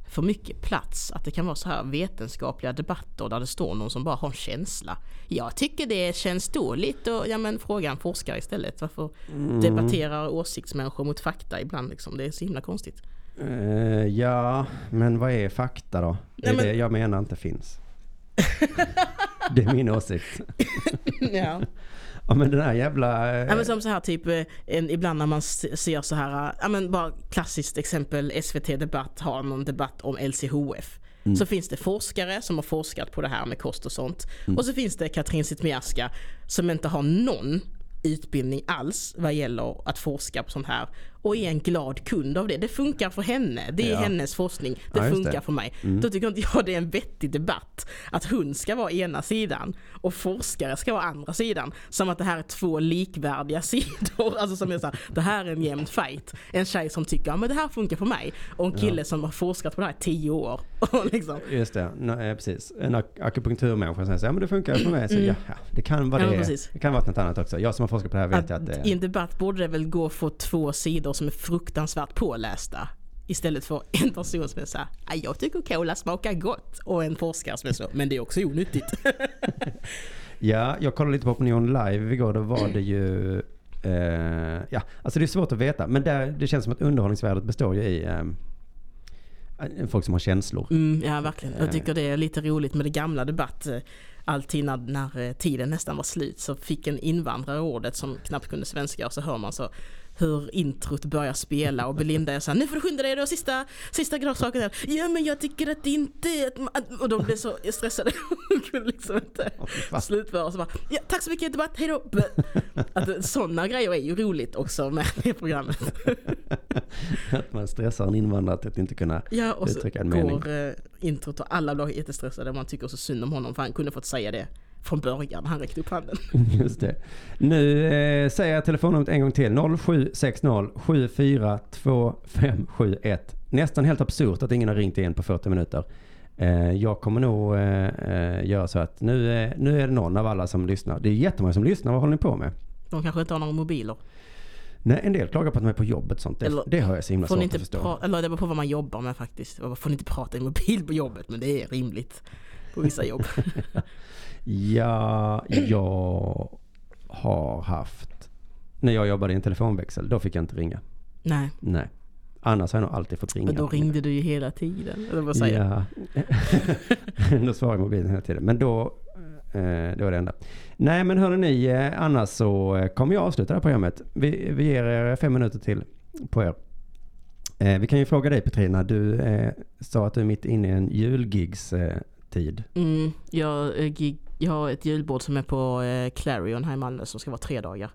S2: för mycket plats. Att det kan vara så här vetenskapliga debatter där det står någon som bara har en känsla. Jag tycker det känns dåligt och ja men fråga en forskare istället. Varför
S1: Mm.
S2: debatterar åsiktsmänniskor mot fakta ibland liksom? Det är så himla konstigt.
S1: Eh, ja, men vad är fakta då? Det är
S2: Nej, men-
S1: det jag menar inte finns. det är min åsikt. (laughs)
S2: ja.
S1: Ja men den här jävla... eh,
S2: Ja, men som så här typ, eh, en, ibland när man se- ser så här, ja men bara klassiskt exempel SVT Debatt har någon debatt om LCHF. Så finns det forskare som har forskat på det här med kost och sånt. Och så finns det Katrin Zytomierska som inte har någon utbildning alls vad gäller att forska på sånt här. Och är en glad kund av det. Det funkar för henne. Det är
S1: Ja.
S2: hennes forskning. Det
S1: Ja,
S2: funkar
S1: det.
S2: för mig. Då tycker inte jag det är en vettig debatt. Att hon ska vara ena sidan och forskare ska vara andra sidan. Som att det här är två likvärdiga (laughs) sidor. Alltså som är så här, det här är en jämn fight. En tjej som tycker ja, men det här funkar för mig. Och en kille som har forskat på det här i tio år. (laughs) Liksom,
S1: Just det, no, eh, precis. En ak- akupunkturmänniska säger så, ja men det funkar för mig. Så, ja, ja, det kan vara
S2: Mm. Ja,
S1: det. Det kan vara något annat också. Jag som har forskat på det här vet att
S2: att
S1: det
S2: I en debatt borde det väl gå att få två sidor som är fruktansvärt pålästa. Istället för en person som är såhär, "Ja, jag tycker cola smakar gott. Och en forskare som är så, men det är också onyttigt. (laughs)
S1: Ja, jag kollade lite på Opinion live igår. Då var det ju... Eh, ja, alltså det är svårt att veta. Men där, det känns som att underhållningsvärdet består ju i eh, folk som har känslor.
S2: Mm, ja verkligen. Jag tycker det är lite roligt med det gamla debatt. eh, Alltid när, när eh, tiden nästan var slut så fick en invandrare ordet som knappt kunde svenska och så hör man så hur introt börjar spela och Belinda är såhär, nu får du skynda dig då, sista, sista grönsaken här. Ja men jag tycker att det inte är att, och de blev så stressade (laughs) och kunde liksom inte
S1: fan.
S2: slutföra så bara, ja tack så mycket debatt, hejdå. (laughs) Att sådana grejer är ju roligt också med det programmet. (laughs)
S1: att man stressar en invandrare till att inte kunna
S2: Ja och så
S1: uttrycka en mening.
S2: går eh, introt och alla blir jättestressade man tycker så synd om honom för han kunde fått säga det från början han räckte upp handen. (laughs)
S1: Just det. Nu eh, säger jag telefonnumret en gång till. 0760 742571. Nästan helt absurt att ingen har ringt igen på 40 minuter. Eh, jag kommer nog eh, eh, göra så att nu, eh, nu är det någon av alla som lyssnar. Det är jättemånga som lyssnar. Vad håller ni på med?
S2: De kanske inte har några mobiler.
S1: Nej, en del klagar på att de är på jobbet sånt.
S2: Eller-
S1: det har jag så himla
S2: Får
S1: svårt
S2: inte
S1: att förstå.
S2: eller det beror på vad man jobbar med faktiskt. Får ni inte prata i mobil på jobbet men det är rimligt på vissa jobb. (laughs)
S1: Ja, jag har haft... När jag jobbade i en telefonväxel, då fick jag inte ringa.
S2: Nej,
S1: Nej. Annars har jag nog alltid fått ringa.
S2: men då ringde du ju hela tiden. Eller vad säger?
S1: Ja. (laughs) då svarar mobilen hela tiden. Men då, eh, det var det enda. Nej men hörni ni, eh, annars så eh, kommer jag avsluta det här programmet. Vi, vi ger er fem minuter till på er. Vi kan ju fråga dig Petrina, du sa att du är mitt inne i en julgigs eh, tid.
S2: Mm, jag, gig, jag har ett julbord som är på eh, Clarion här i Malmö som ska vara tre dagar.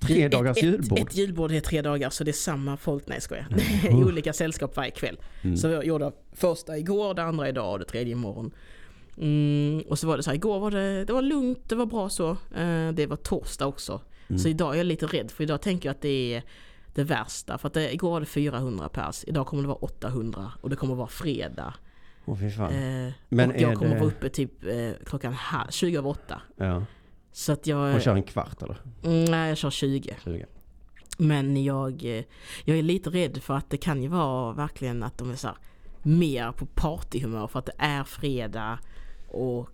S1: Tre dagars
S2: ett,
S1: julbord.
S2: Ett, ett julbord är tre dagar så det är samma folk, nej jag skojar.
S1: Mm. (laughs)
S2: I olika sällskap varje kväll.
S1: Mm.
S2: Så jag gjorde första igår, det andra idag och det tredje imorgon. Mm, och så var det så här, igår var det, det var lugnt, det var bra så. Eh, det var torsdag också.
S1: Mm.
S2: Så idag är jag lite rädd för idag tänker jag att det är det värsta. För att det, igår var det 400 pers, idag kommer det vara 800 och det kommer vara fredag.
S1: Åh fy fan.
S2: Eh,
S1: Men
S2: och jag kommer
S1: det-
S2: vara uppe typ eh, klockan ha, 20 över 8.
S1: Ja.
S2: Så att jag...
S1: Och kör en kvart eller?
S2: Mm, nej, jag kör 20.
S1: 20.
S2: Men jag, eh, jag är lite rädd för att det kan ju vara verkligen att de är så här, mer på partyhumör för att det är fredag och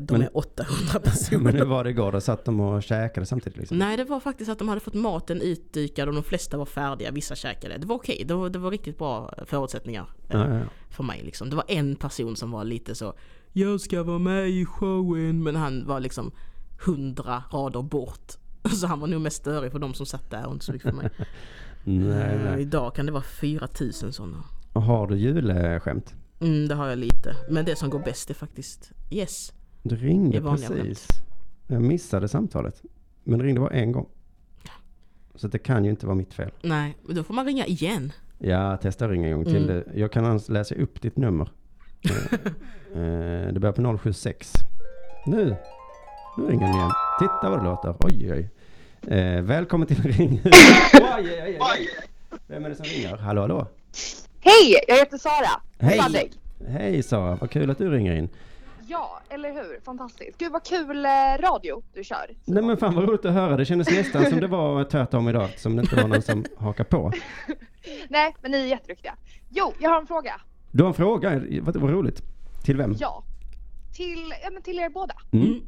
S2: de
S1: Men-
S2: är 800
S1: Men hur
S2: personer.
S1: var det igår? Satt de och käkade samtidigt liksom?
S2: Nej det var faktiskt att de hade fått maten utdykad och de flesta var färdiga, vissa käkade. Det var okej, det, var, det var riktigt bra förutsättningar eh,
S1: Ja, ja, ja.
S2: för mig liksom. Det var en person som var lite så Jag ska vara med i showen men han var liksom hundra rader bort. (laughs) Så han var nog mest störig för de som satt där och inte så mycket för mig. (laughs)
S1: Nej,
S2: Eh,
S1: nej.
S2: Idag kan det vara 4000 sådana.
S1: Och Har du julskämt?
S2: Mm, det har jag lite. Men det som går bäst är faktiskt yes.
S1: Du ringde precis. Jag missade samtalet. Men det ringde bara en gång. Så det kan ju inte vara mitt fel.
S2: Nej, men då får man ringa igen.
S1: Ja, testa ringa en gång till.
S2: Mm.
S1: Jag kan läsa upp ditt nummer. (laughs) Eh, det börjar på 076. Nu! Nu ringer den igen. Titta vad det låter. Oj, oj. Eh, välkommen till (laughs) Ring oj, oj, oj, oj. Vem är det som ringer? Hallå, hallå?
S3: Hej, jag heter Sara.
S1: Hej. Hej Sara, vad kul att du ringer in.
S3: Ja, eller hur? Fantastiskt. Gud vad kul eh, radio du kör.
S1: Nej men fan vad roligt att höra. Det kändes nästan som det var tvärtom idag. Som det inte var någon som hakar på. (laughs)
S3: Nej, men ni är jätteduktiga. Jo, jag har en fråga.
S1: Du har en fråga, vad, vad roligt. Till vem?
S3: Ja. Till, ja, men till er båda.
S1: Mm.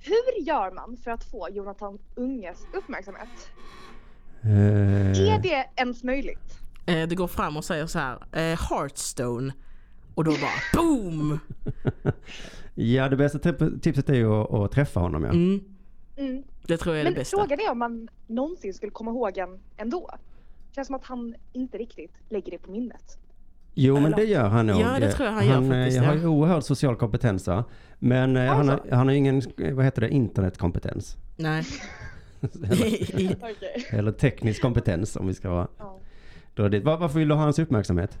S3: Hur gör man för att få Jonathan Unges uppmärksamhet?
S1: Eh,
S3: Är det ens möjligt?
S2: Eh, det går fram och säger så här, eh, Hearthstone. Och då bara BOOM!
S1: ja, det bästa tip- tipset är ju att, att träffa honom ja.
S2: Mm,
S3: Mm.
S2: det tror jag är det
S3: Men
S2: bästa.
S3: frågan är om man någonsin skulle komma ihåg en ändå. Känns som att han inte riktigt lägger det på minnet.
S1: Jo men det gör han nog.
S2: Ja, det tror jag han gör
S1: han
S2: faktiskt,
S1: eh, har
S2: ja.
S1: ju oerhörd social kompetens va? Men eh, han, har,
S3: Alltså.
S1: han har ingen, eh, vad heter det, internetkompetens.
S2: Nej. (laughs) (laughs)
S1: eller, eller teknisk kompetens om vi ska vara.
S3: Ja.
S1: Då är det, var, varför vill du ha hans uppmärksamhet?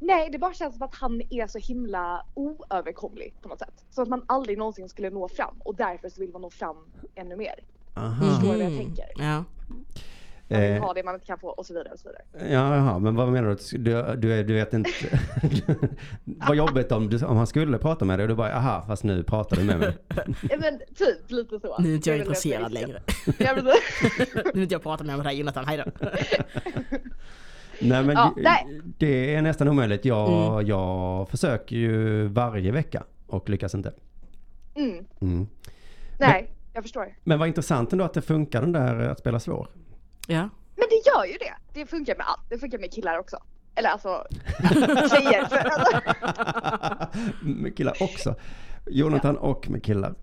S3: Nej, det bara känns som att han är så himla oöverkomlig på något sätt. Så att man aldrig någonsin skulle nå fram och därför så vill man nå fram ännu mer.
S1: Aha.
S3: Förstår vad jag
S2: Mhm.
S3: tänker?
S2: Ja.
S3: Man vill
S1: Eh,
S3: ha det man inte kan få och så vidare och så vidare.
S1: Ja, jaha, men vad menar du? Du, du, är- du vet inte. (laughs) vad jobbigt om, du, om han skulle prata med dig och du bara, aha, fast nu pratar du med mig. (laughs)
S3: Ja, men typ lite så.
S2: Nu är inte jag
S3: det
S2: intresserad (laughs)
S3: är
S2: längre. Nu vill inte jag prata med dig Jonathan, hejdå.
S1: Nej men
S3: Ja,
S1: det, det är nästan omöjligt. Jag,
S2: Mm.
S1: jag försöker ju varje vecka och lyckas inte.
S3: Mm.
S1: Mm.
S3: Nej, jag förstår.
S1: Men vad intressant ändå att det funkar den där att spela svår.
S2: Ja.
S3: Men det gör ju det. Det funkar med allt. Det funkar med killar också. Eller alltså (laughs) tjejer. För, (laughs) alltså,
S1: med killar också. Jonathan och med killar.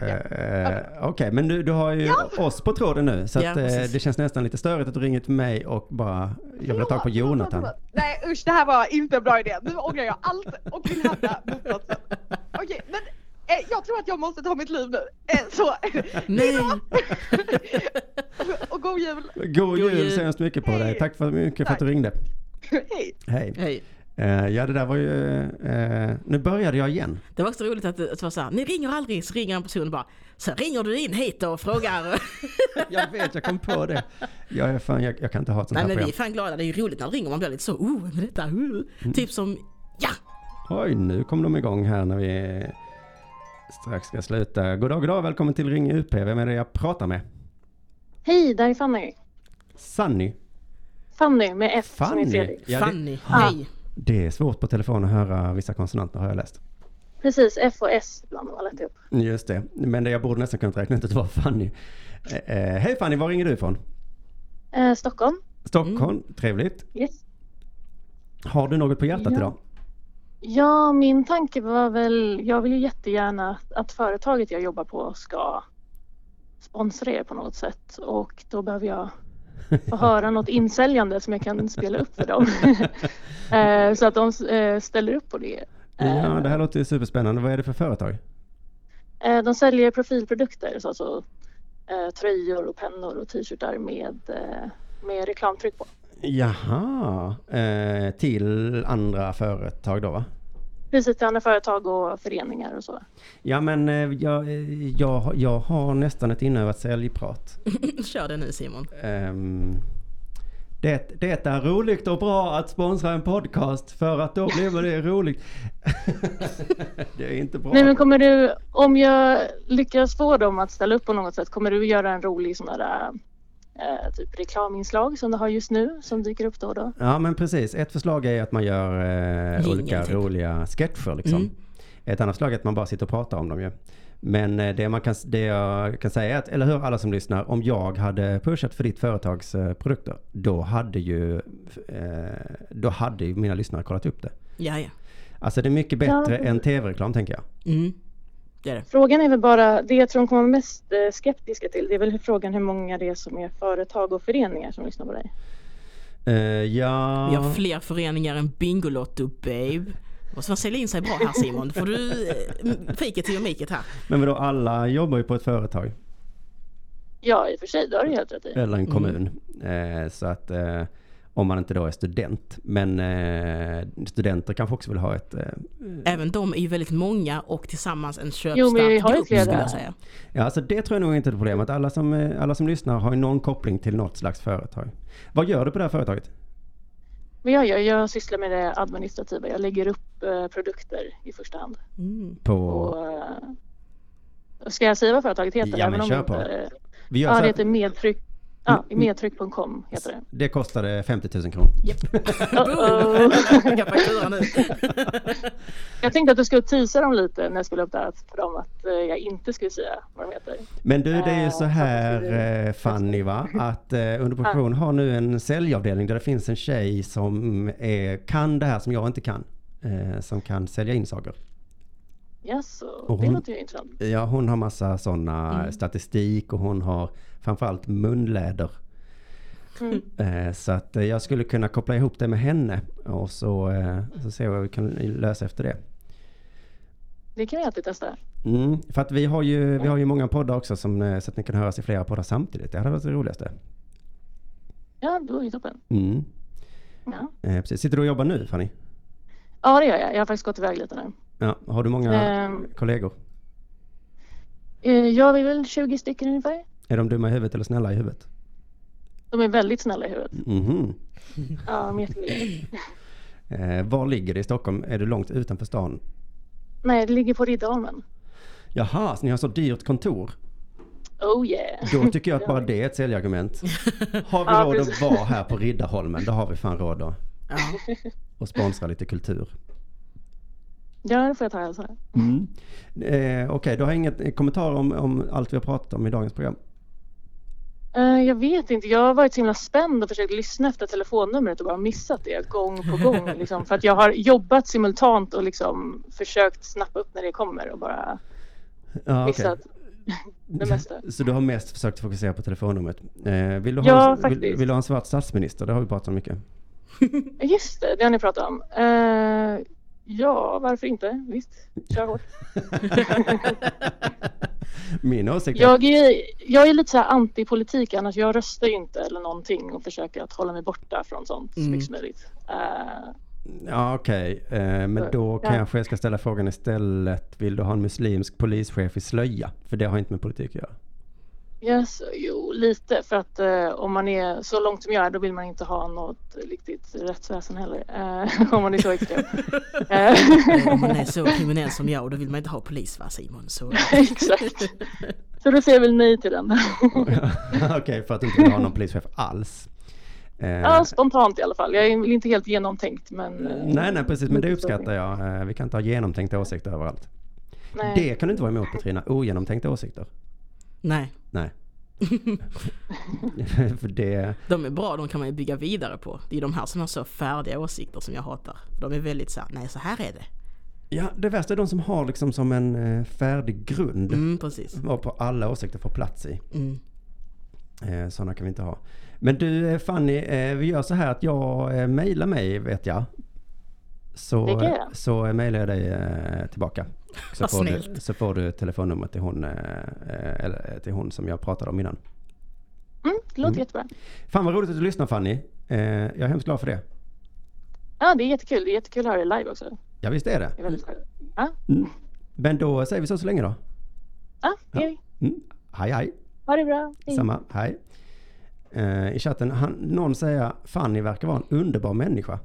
S1: Eh, Okej, men du, du har ju oss på tråden nu. Så
S2: Ja,
S1: att, eh, det känns nästan lite störigt att du ringer till mig och bara, jag vill ha tag på Jonathan.
S3: Nej usch, det här var inte en bra idé. Nu ångrar jag allt och vill hävda motsatsen. Okej, men eh, jag tror att jag måste ta mitt liv nu. Eh, så,
S2: Nej!
S3: och god jul.
S1: God jul
S2: jul.
S1: så hemskt mycket på dig.
S3: Hej.
S1: Tack för mycket för att du ringde.
S3: Hej.
S1: Hej.
S2: Hej.
S1: Eh, ja, det där var ju... eh, nu började jag igen.
S2: Det var också roligt att det var så här, ni ringer aldrig, så ringer en person och bara, så ringer du in hit och frågar. (laughs)
S1: Jag vet, jag kom på det. Jag är fan, jag, jag kan inte ha ett sånt
S2: Nej
S1: här
S2: men vi är
S1: program.
S2: fan glada, det är ju roligt när det ringer man blir lite så, oh, är detta? Uh. Typ som, ja!
S1: Oj, nu kom de igång här när vi strax ska sluta. God dag, god dag, välkommen till Ring UP. Vem är det jag pratar med?
S4: Hej, där är Fanny.
S1: Sunny.
S4: Fanny med F som
S1: Fanny?
S4: i Fredrik.
S1: Ja, det,
S2: Fanny, hej!
S1: Det är svårt på telefon att höra vissa konsonanter har jag läst.
S4: Precis, F och S ibland har jag lätt upp.
S1: Just det, men det jag borde nästan kunnat räkna ut att det var Fanny. Eh, eh, Hej Fanny, var ringer du ifrån?
S4: Eh, Stockholm.
S1: Stockholm, trevligt.
S4: Yes.
S1: Har du något på hjärtat
S4: Ja.
S1: idag?
S4: Ja, min tanke var väl, jag vill ju jättegärna att företaget jag jobbar på ska sponsra er på något sätt och då behöver jag få höra något insäljande som jag kan spela upp för dem. (laughs) eh, så att de eh, ställer upp på det. Eh,
S1: Ja, det här låter ju superspännande. Vad är det för företag?
S4: Eh, De säljer profilprodukter, så alltså eh, tröjor och pennor och t-shirtar med, eh, med reklamtryck på.
S1: Jaha, eh, till andra företag då va?
S4: Precis till andra företag och föreningar och så.
S1: Ja men eh, jag, eh, jag, jag har nästan ett inövat säljprat. (laughs)
S2: Kör det nu Simon.
S1: Ehm, det, det är roligt och bra att sponsra en podcast för att då blir det roligt. (laughs) det är inte bra.
S4: Nej men kommer du, om jag lyckas få dem att ställa upp på något sätt, kommer du göra en rolig sån där eh, typ reklaminslag som du har just nu som dyker upp då och då?
S1: Ja men precis. Ett förslag är att man gör eh, olika
S2: typ.
S1: roliga sketcher liksom.
S2: Mm.
S1: Ett annat förslag är att man bara sitter och pratar om dem ju. Men eh, det, man kan, det jag kan säga är att, eller hur alla som lyssnar, om jag hade pushat för ditt företags eh, produkter, då hade ju, eh, då hade ju mina lyssnare kollat upp det.
S2: Ja, ja.
S1: Alltså det är mycket bättre
S4: Ja.
S1: än tv-reklam tänker jag.
S2: Mm. Det är det.
S4: Frågan är väl bara, det jag tror de kommer vara mest eh, skeptiska till, det är väl frågan hur många det är som är företag och föreningar som lyssnar på dig.
S1: Eh, ja...
S2: Vi har fler föreningar än Bingolotto babe. Måste man sälja in sig bra här Simon. Då får du eh, fiket till och miket här.
S1: Men vadå, alla jobbar ju på ett företag.
S4: Ja i och för sig, det har du helt rätt i.
S1: Eller en
S2: Mm.
S1: kommun. Eh, så att eh, om man inte då är student. Men eh, studenter kanske också vill ha ett... Eh,
S2: Även de är ju väldigt många och tillsammans en köpstark
S4: Jo, men vi har ju
S2: grupp skulle jag säga.
S1: ja, alltså det tror jag nog inte är problemet. Alla som, eh, alla som lyssnar har ju någon koppling till något slags företag. Vad gör du på det här företaget?
S4: Men jag, jag, jag sysslar med det administrativa, jag lägger upp eh, produkter i första hand.
S2: Mm.
S1: På...
S4: Och, eh, ska jag säga vad företaget heter?
S1: Ja, men kör
S4: det
S1: på.
S4: inte är-
S1: Vi gör
S4: Ja,
S1: så
S4: det
S1: att
S4: heter medtryck. Ja,
S1: Mm, mm.
S4: medtryck.com heter det.
S1: det kostade 50 000 kronor.
S2: Kan (laughs) faktura nu. (laughs)
S4: Jag tänkte att du skulle teasa dem lite när jag skulle upp där för dem att eh, jag inte skulle säga vad de heter.
S1: Men du, det är ju
S4: Eh,
S1: så här eh, Fanny va, att under produktion har nu en säljavdelning där det finns en tjej som är, kan det här som jag inte kan. Som kan sälja in saker.
S4: Yes,
S1: Och
S4: det
S1: hon-
S4: låter ju intressant.
S1: Ja, hon har massa sådana
S2: Mm.
S1: statistik och hon har framförallt munläder.
S4: Mm.
S1: Eh, så att eh, jag skulle kunna koppla ihop det med henne och så, eh, så se vad vi kan lösa efter det.
S4: Det kan vi alltid testa.
S1: Mm, för att vi har ju, vi har ju många poddar också som, eh, så att ni kan höras i flera poddar samtidigt. Det hade varit det roligaste.
S4: Ja, det var ju toppen.
S1: Mm.
S4: Ja.
S1: Eh, precis. Sitter du och jobbar nu Fanny?
S4: ja, det gör jag. Jag har faktiskt gått iväg lite nu.
S1: Ja, har du många
S4: Ehm.
S1: kollegor?
S4: Eh, Jag är väl 20 stycken ungefär.
S1: Är de dumma i huvudet eller snälla i huvudet?
S4: De är väldigt snälla i huvudet.
S1: Mhm. (laughs)
S4: Ja, de är jättegulliga. (laughs)
S1: Eh, var ligger det i Stockholm? Är du långt utanför stan?
S4: Nej, det ligger på Riddarholmen.
S1: Jaha, så ni har så dyrt kontor?
S4: Oh yeah.
S1: Då tycker jag att (laughs) bara det är ett säljargument. Har vi
S4: Ja,
S1: råd att vara här på Riddarholmen, då har vi fan råd att
S2: Ja.
S1: och sponsra lite kultur.
S4: Ja, det får jag ta och hälsa.
S1: Mm. Eh, Okej, du har inget kommentar om, om allt vi har pratat om i dagens program?
S4: Eh, jag vet inte, jag har varit så himla spänd och försökt lyssna efter telefonnumret och bara missat det gång på gång. (laughs) Liksom, för att jag har jobbat simultant och liksom försökt snappa upp när det kommer och bara
S1: Ja,
S4: missat (laughs) det mesta.
S1: Så du har mest försökt fokusera på telefonnumret. Eh, vill, du ha,
S4: Ja,
S1: vill,
S4: faktiskt.
S1: vill du ha en svart statsminister? Det har vi pratat om mycket.
S4: Just det, det har ni pratat om. Ja, varför inte? Visst, kör hårt. (laughs)
S1: Min åsikt är
S4: Jag är, jag är lite så här antipolitik annars. Jag röstar ju inte eller någonting och försöker att hålla mig borta från sånt så
S2: Mm.
S4: mycket som möjligt. Eh,
S1: Ja okej, eh, men då
S4: Ja.
S1: kanske jag ska ställa frågan istället. Vill du ha en muslimsk polischef i slöja? För det har inte med politik att göra.
S4: Yes, jo, lite. För att eh, om man är så långt som jag är då vill man inte ha något riktigt rättsväsen heller. Eh, (laughs) om man är så extrem. (laughs) Eh,
S2: Om man är så kriminell som jag, då vill man inte ha polis va Simon? Så, (laughs)
S4: Exakt. Så då säger jag väl nej till den.
S1: okej, för att du inte vill ha någon polischef alls. Eh,
S4: Ja, spontant i alla fall. Jag är väl inte helt genomtänkt men... eh,
S1: nej, nej precis, men det uppskattar jag. Vi kan inte ha genomtänkta åsikter överallt.
S4: Nej.
S1: Det kan du inte vara emot Petrina, ogenomtänkta åsikter.
S2: Nej,
S1: Nej. (laughs) för det,
S2: de är bra, de kan man ju bygga vidare på. Det är de här som har så färdiga åsikter som jag hatar. De är väldigt så här, nej så här är det.
S1: ja, det värsta är de som har liksom som en eh, färdig grund.
S2: Mm, precis.
S1: Varpå alla åsikter får plats i.
S2: Mm.
S1: Eh, sådana kan vi inte ha. Men du eh, Fanny, eh, vi gör så här att jag eh, mejlar mig vet jag. Så, så mejlar jag dig eh, tillbaka. (laughs) Så får, du, så får du telefonnumret till hon, eh, eh, eller till hon som jag pratade om innan.
S4: Mm, det låter
S1: Mm.
S4: jättebra.
S1: Fan vad roligt att du lyssnar Fanny. Eh, jag är hemskt glad för det.
S4: Ja, det är jättekul. Det är jättekul att höra det live också.
S1: Ja, visst är det.
S4: Det är väldigt skoj. Ja,
S1: Mm. Men då säger vi så så länge då.
S4: ja, det gör vi.
S1: Mm. Hej hej.
S4: Ha det bra. Hej.
S1: Samma, hej. Eh, I chatten, han, någon säger Fanny verkar vara en underbar människa.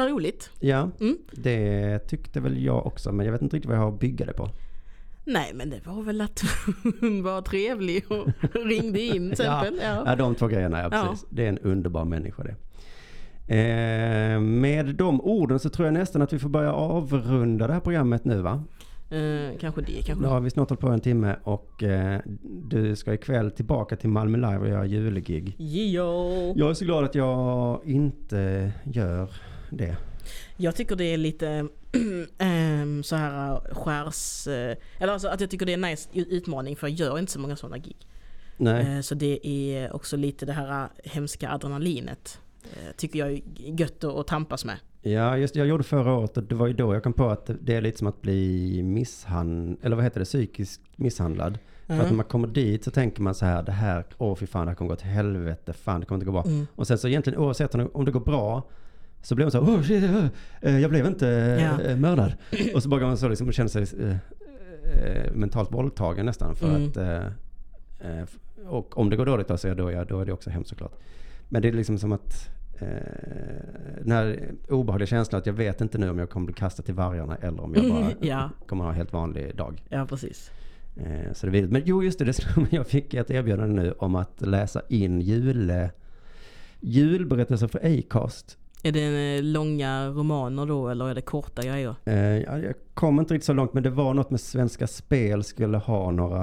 S2: Vad roligt.
S1: Ja,
S2: Mm.
S1: det tyckte väl jag också, men jag vet inte riktigt vad jag har att bygga det på.
S2: Nej men det var väl att hon var trevlig och (laughs) ringde in till exempel. Ja.
S1: Ja, de två grejerna, ja
S2: Ja.
S1: precis. Det är en underbar människa det. Eh, med de orden så tror jag nästan att vi får börja avrunda det här programmet nu va?
S2: Eh, kanske det, kanske.
S1: Nu har vi snart hållit på en timme och eh, du ska ikväll tillbaka till Malmö Live och göra julgig.
S2: Jo.
S1: Jag är så glad att jag inte gör det.
S2: Jag tycker det är lite (clears throat) ehm, så här uh, skärs... eh, eller alltså att jag tycker det är en nice utmaning för jag gör inte så många sådana gig. Eh, så det är också lite det här uh, hemska adrenalinet. eh, tycker jag är gött att, att tampas med.
S1: Ja, just jag gjorde förra året och det var ju då jag kom på att det är lite som att bli misshandlad, eller vad heter det, psykiskt misshandlad. För att när man kommer dit så tänker man så här, det här, åh fy fan, det här kommer gå till helvete, fan det kommer inte gå bra.
S2: Mm.
S1: Och sen så egentligen oavsett om det går bra, så blir man så här, åh shit, eh, eh, jag blev inte
S2: Ja.
S1: eh, mördad. Och så bara man så liksom och känner sig eh, eh, mentalt våldtagen nästan. För
S2: Mm.
S1: att, eh, eh, och om det går dåligt då, så då, ja, då är det också hemskt såklart. Men det är liksom som att eh, den här obehagliga känslan att jag vet inte nu om jag kommer bli kastad till vargarna eller om jag bara (laughs)
S2: Ja.
S1: kommer ha en helt vanlig dag.
S2: Ja, precis.
S1: Eh, så det är. Men jo, just det, det slog. Jag fick ett erbjudande nu om att läsa in jul, julberättelser för Acast.
S2: Är det eh, långa romaner då eller är det korta grejer?
S1: Eh, ja, jag kom inte riktigt så långt, men det var något med Svenska Spel skulle ha några,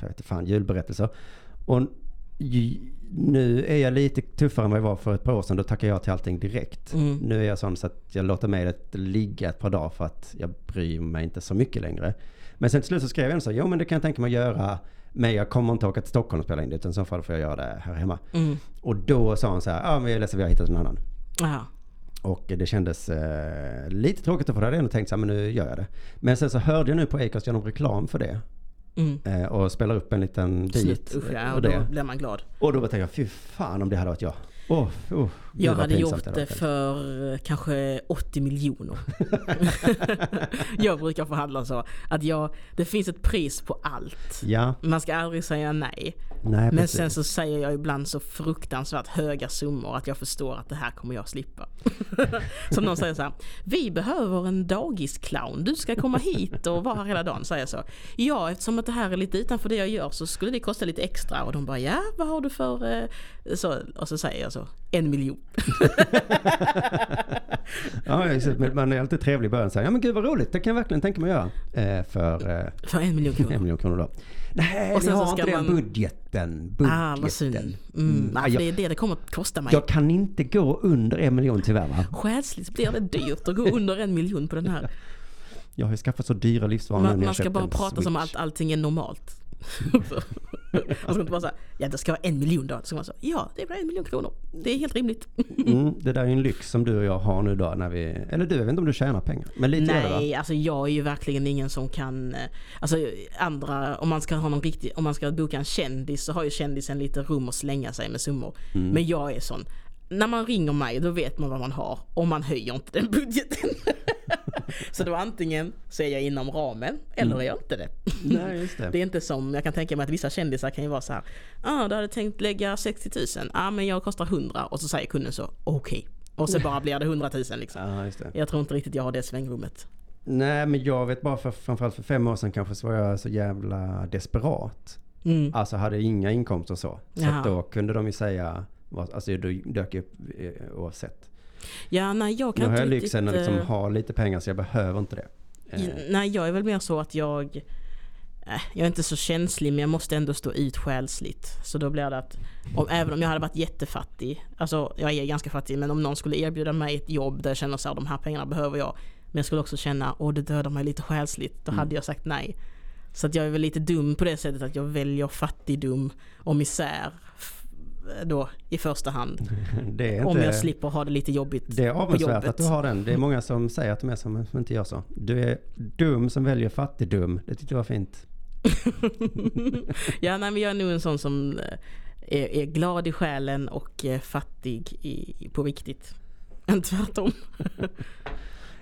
S1: jag vet inte fan, julberättelser. Och nu är jag lite tuffare än vad jag var för ett par år sedan. Då tackar jag till allting direkt.
S2: Mm.
S1: Nu är jag sån så att jag låter mejlet ligga ett par dagar för att jag bryr mig inte så mycket längre. Men sen till slut så skrev jag ändå så, jo men det kan jag tänka mig att göra. Men jag kommer inte åka till Stockholm och spela in det, utan i så fall får jag göra det här hemma.
S2: Mm.
S1: Och då sa han så här, ja men jag är ledsen vi har hittat en annan.
S2: Aha.
S1: Och det kändes eh, lite tråkigt för det hade jag ändå tänkt så här, men nu gör jag det. Men sen så hörde jag nu på Acast genom reklam för det.
S2: Mm.
S1: Eh, och spelar upp en liten bit.
S2: Usch ja, och
S1: och,
S2: då
S1: det.
S2: blir man glad.
S1: och då tänkte jag, fy fan om det hade varit jag. Oh, oh,
S2: Jag hade gjort det för eh, kanske 80 miljoner. (laughs) jag brukar förhandla så att jag, det finns ett pris på allt.
S1: Ja,
S2: Man ska aldrig säga nej.
S1: nej
S2: Men
S1: precis.
S2: sen så säger jag ibland så fruktansvärt höga summor att jag förstår att det här kommer jag slippa. (laughs) Som någon säger så här, vi behöver en dagisclown, du ska komma hit och vara här hela dagen, säger jag så. Ja, eftersom att det här är lite utanför det jag gör så skulle det kosta lite extra. Och de bara, ja vad har du för... eh, Så, och så säger jag så, en miljon. (laughs)
S1: Ja, man är alltid trevlig i början. Så här, ja men gud vad roligt, det kan jag verkligen tänka mig att göra. Eh, för eh,
S2: För en miljon
S1: en
S2: kronor.
S1: miljon kronor då. Nej,
S2: Och
S1: vi
S2: sen så
S1: har
S2: ska
S1: inte den
S2: man-
S1: budgeten. budgeten.
S2: Ah, vad synd. Mm,
S1: Mm.
S2: nej, för det är det det kommer att kosta mig.
S1: Jag kan inte gå under en miljon tyvärr va?
S2: Själsligt blir det dyrt att gå under en miljon på den här.
S1: Jag har ju skaffat så dyra livsvanor
S2: Man, man ska bara
S1: en
S2: prata som
S1: Switch.
S2: att allting är normalt. (laughs) man ska inte bara säga, ja det ska vara en miljon då. Så man säga, ja det blir en miljon kronor. Det är helt rimligt.
S1: Mm, det där är ju en lyx som du och jag har nu då när vi, eller du, jag vet inte om du tjänar pengar. Men lite gör du va?
S2: Nej, alltså jag är ju verkligen ingen som kan, eh, alltså andra, om man ska ha någon riktig, om man ska boka en kändis så har ju kändisen lite rum att slänga sig med summor.
S1: Mm.
S2: Men jag är sån, när man ringer mig då vet man vad man har och man höjer inte den budgeten. (laughs) (laughs) så då antingen så är jag inom ramen eller är jag inte det.
S1: Nej, just det. (laughs)
S2: Det är inte som, jag kan tänka mig att vissa kändisar kan ju vara så här. ah, du hade tänkt lägga 60 000, ja ah, men jag kostar 100 och så säger kunden så, okej. Och så bara blir det 100 000 liksom.
S1: Ja, just det.
S2: Jag tror inte riktigt jag har det svängrummet.
S1: Nej, men jag vet bara för framförallt för fem år sedan kanske så var jag så jävla desperat.
S2: Mm.
S1: Alltså hade inga inkomster och så. Så då kunde de ju säga, alltså då dök upp eh, oavsett.
S2: Ja, nej jag
S1: Nu
S2: kan
S1: har
S2: inte
S1: jag lyxen att liksom
S2: eh,
S1: ha lite pengar så jag behöver inte det. Eh,
S2: Nej, jag är väl mer så att jag... eh, Jag är inte så känslig men jag måste ändå stå ut själsligt. Så då blir det att, om, även om jag hade varit jättefattig, alltså jag är ganska fattig, men om någon skulle erbjuda mig ett jobb där jag känner här, de här pengarna behöver jag. Men jag skulle också känna, åh det dödar mig lite själsligt, då
S1: Mm.
S2: hade jag sagt nej. Så att jag är väl lite dum på det sättet att jag väljer fattigdom och misär då i första hand. (laughs)
S1: Inte...
S2: Om jag slipper ha det lite jobbigt
S1: Det är avundsvärt att du har den. Det är många som säger att de är som, som inte gör så. Du är dum som väljer fattigdom. Det tyckte jag var fint. (laughs)
S2: ja, nej, men jag är nog en sån som eh, är, är glad i själen och eh, fattig i, på riktigt. (laughs) Än tvärtom.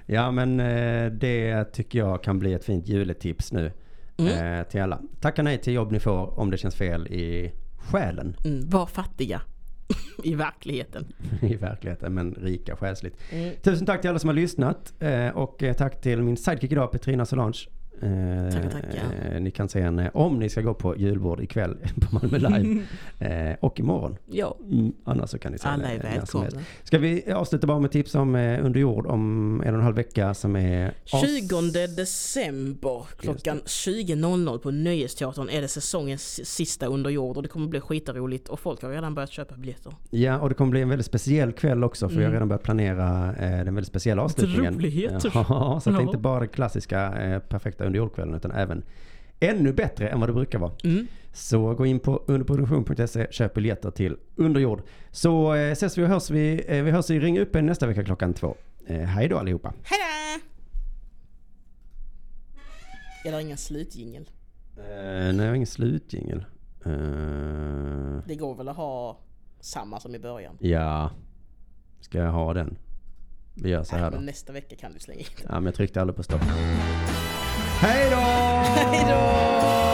S1: Ja men eh, det tycker jag kan bli ett fint juletips nu.
S2: Mm.
S1: Till alla. Tacka nej till jobb ni får om det känns fel i själen.
S2: Mm, var fattiga. (laughs) I verkligheten. (laughs)
S1: I verkligheten men rika själsligt.
S2: Mm.
S1: Tusen tack till alla som har lyssnat. Eh, och eh, tack till min sidekick idag Petrina Solange. Eh,
S2: tackar.
S1: eh, Ni kan se henne om ni ska gå på julbord ikväll (laughs) på Malmö Live. (laughs) eh, och imorgon.
S2: Ja,
S1: Mm, annars så kan ni se
S2: alla
S1: henne
S2: är
S1: som helst.
S2: välkomna.
S1: Ska vi avsluta bara med tips om eh, Under jord om en och en halv vecka som är... as-
S2: 20 december klockan 20.00 på Nöjesteatern är det säsongens sista under jord och det kommer bli skitroligt och folk har redan börjat köpa biljetter.
S1: Ja, och det kommer bli en väldigt speciell kväll också för jag har
S2: Mm.
S1: redan börjat planera eh, den väldigt speciella avslutningen.
S2: roligheter.
S1: Ja, (laughs) så att det är inte bara den klassiska eh, perfekta under jordkvällen utan även ännu bättre än vad det brukar vara.
S2: Mm.
S1: Så gå in på underproduktion.se, köp biljetter till Underjord. Så eh, ses vi och hörs vi, eh, vi hörs i Ring upp nästa vecka klockan två. Eh, hej då allihopa.
S2: Hejdå! Eller ingen slutjingel.
S1: Eh, nej, jag har ingen slutjingel. Eh,
S2: Det går väl att ha samma som i början.
S1: ja, ska jag ha den? Vi gör så här då.
S2: Men nästa vecka kan du slänga in den.
S1: Ja, men jag tryckte aldrig på stopp. Hej då!
S2: Hej då!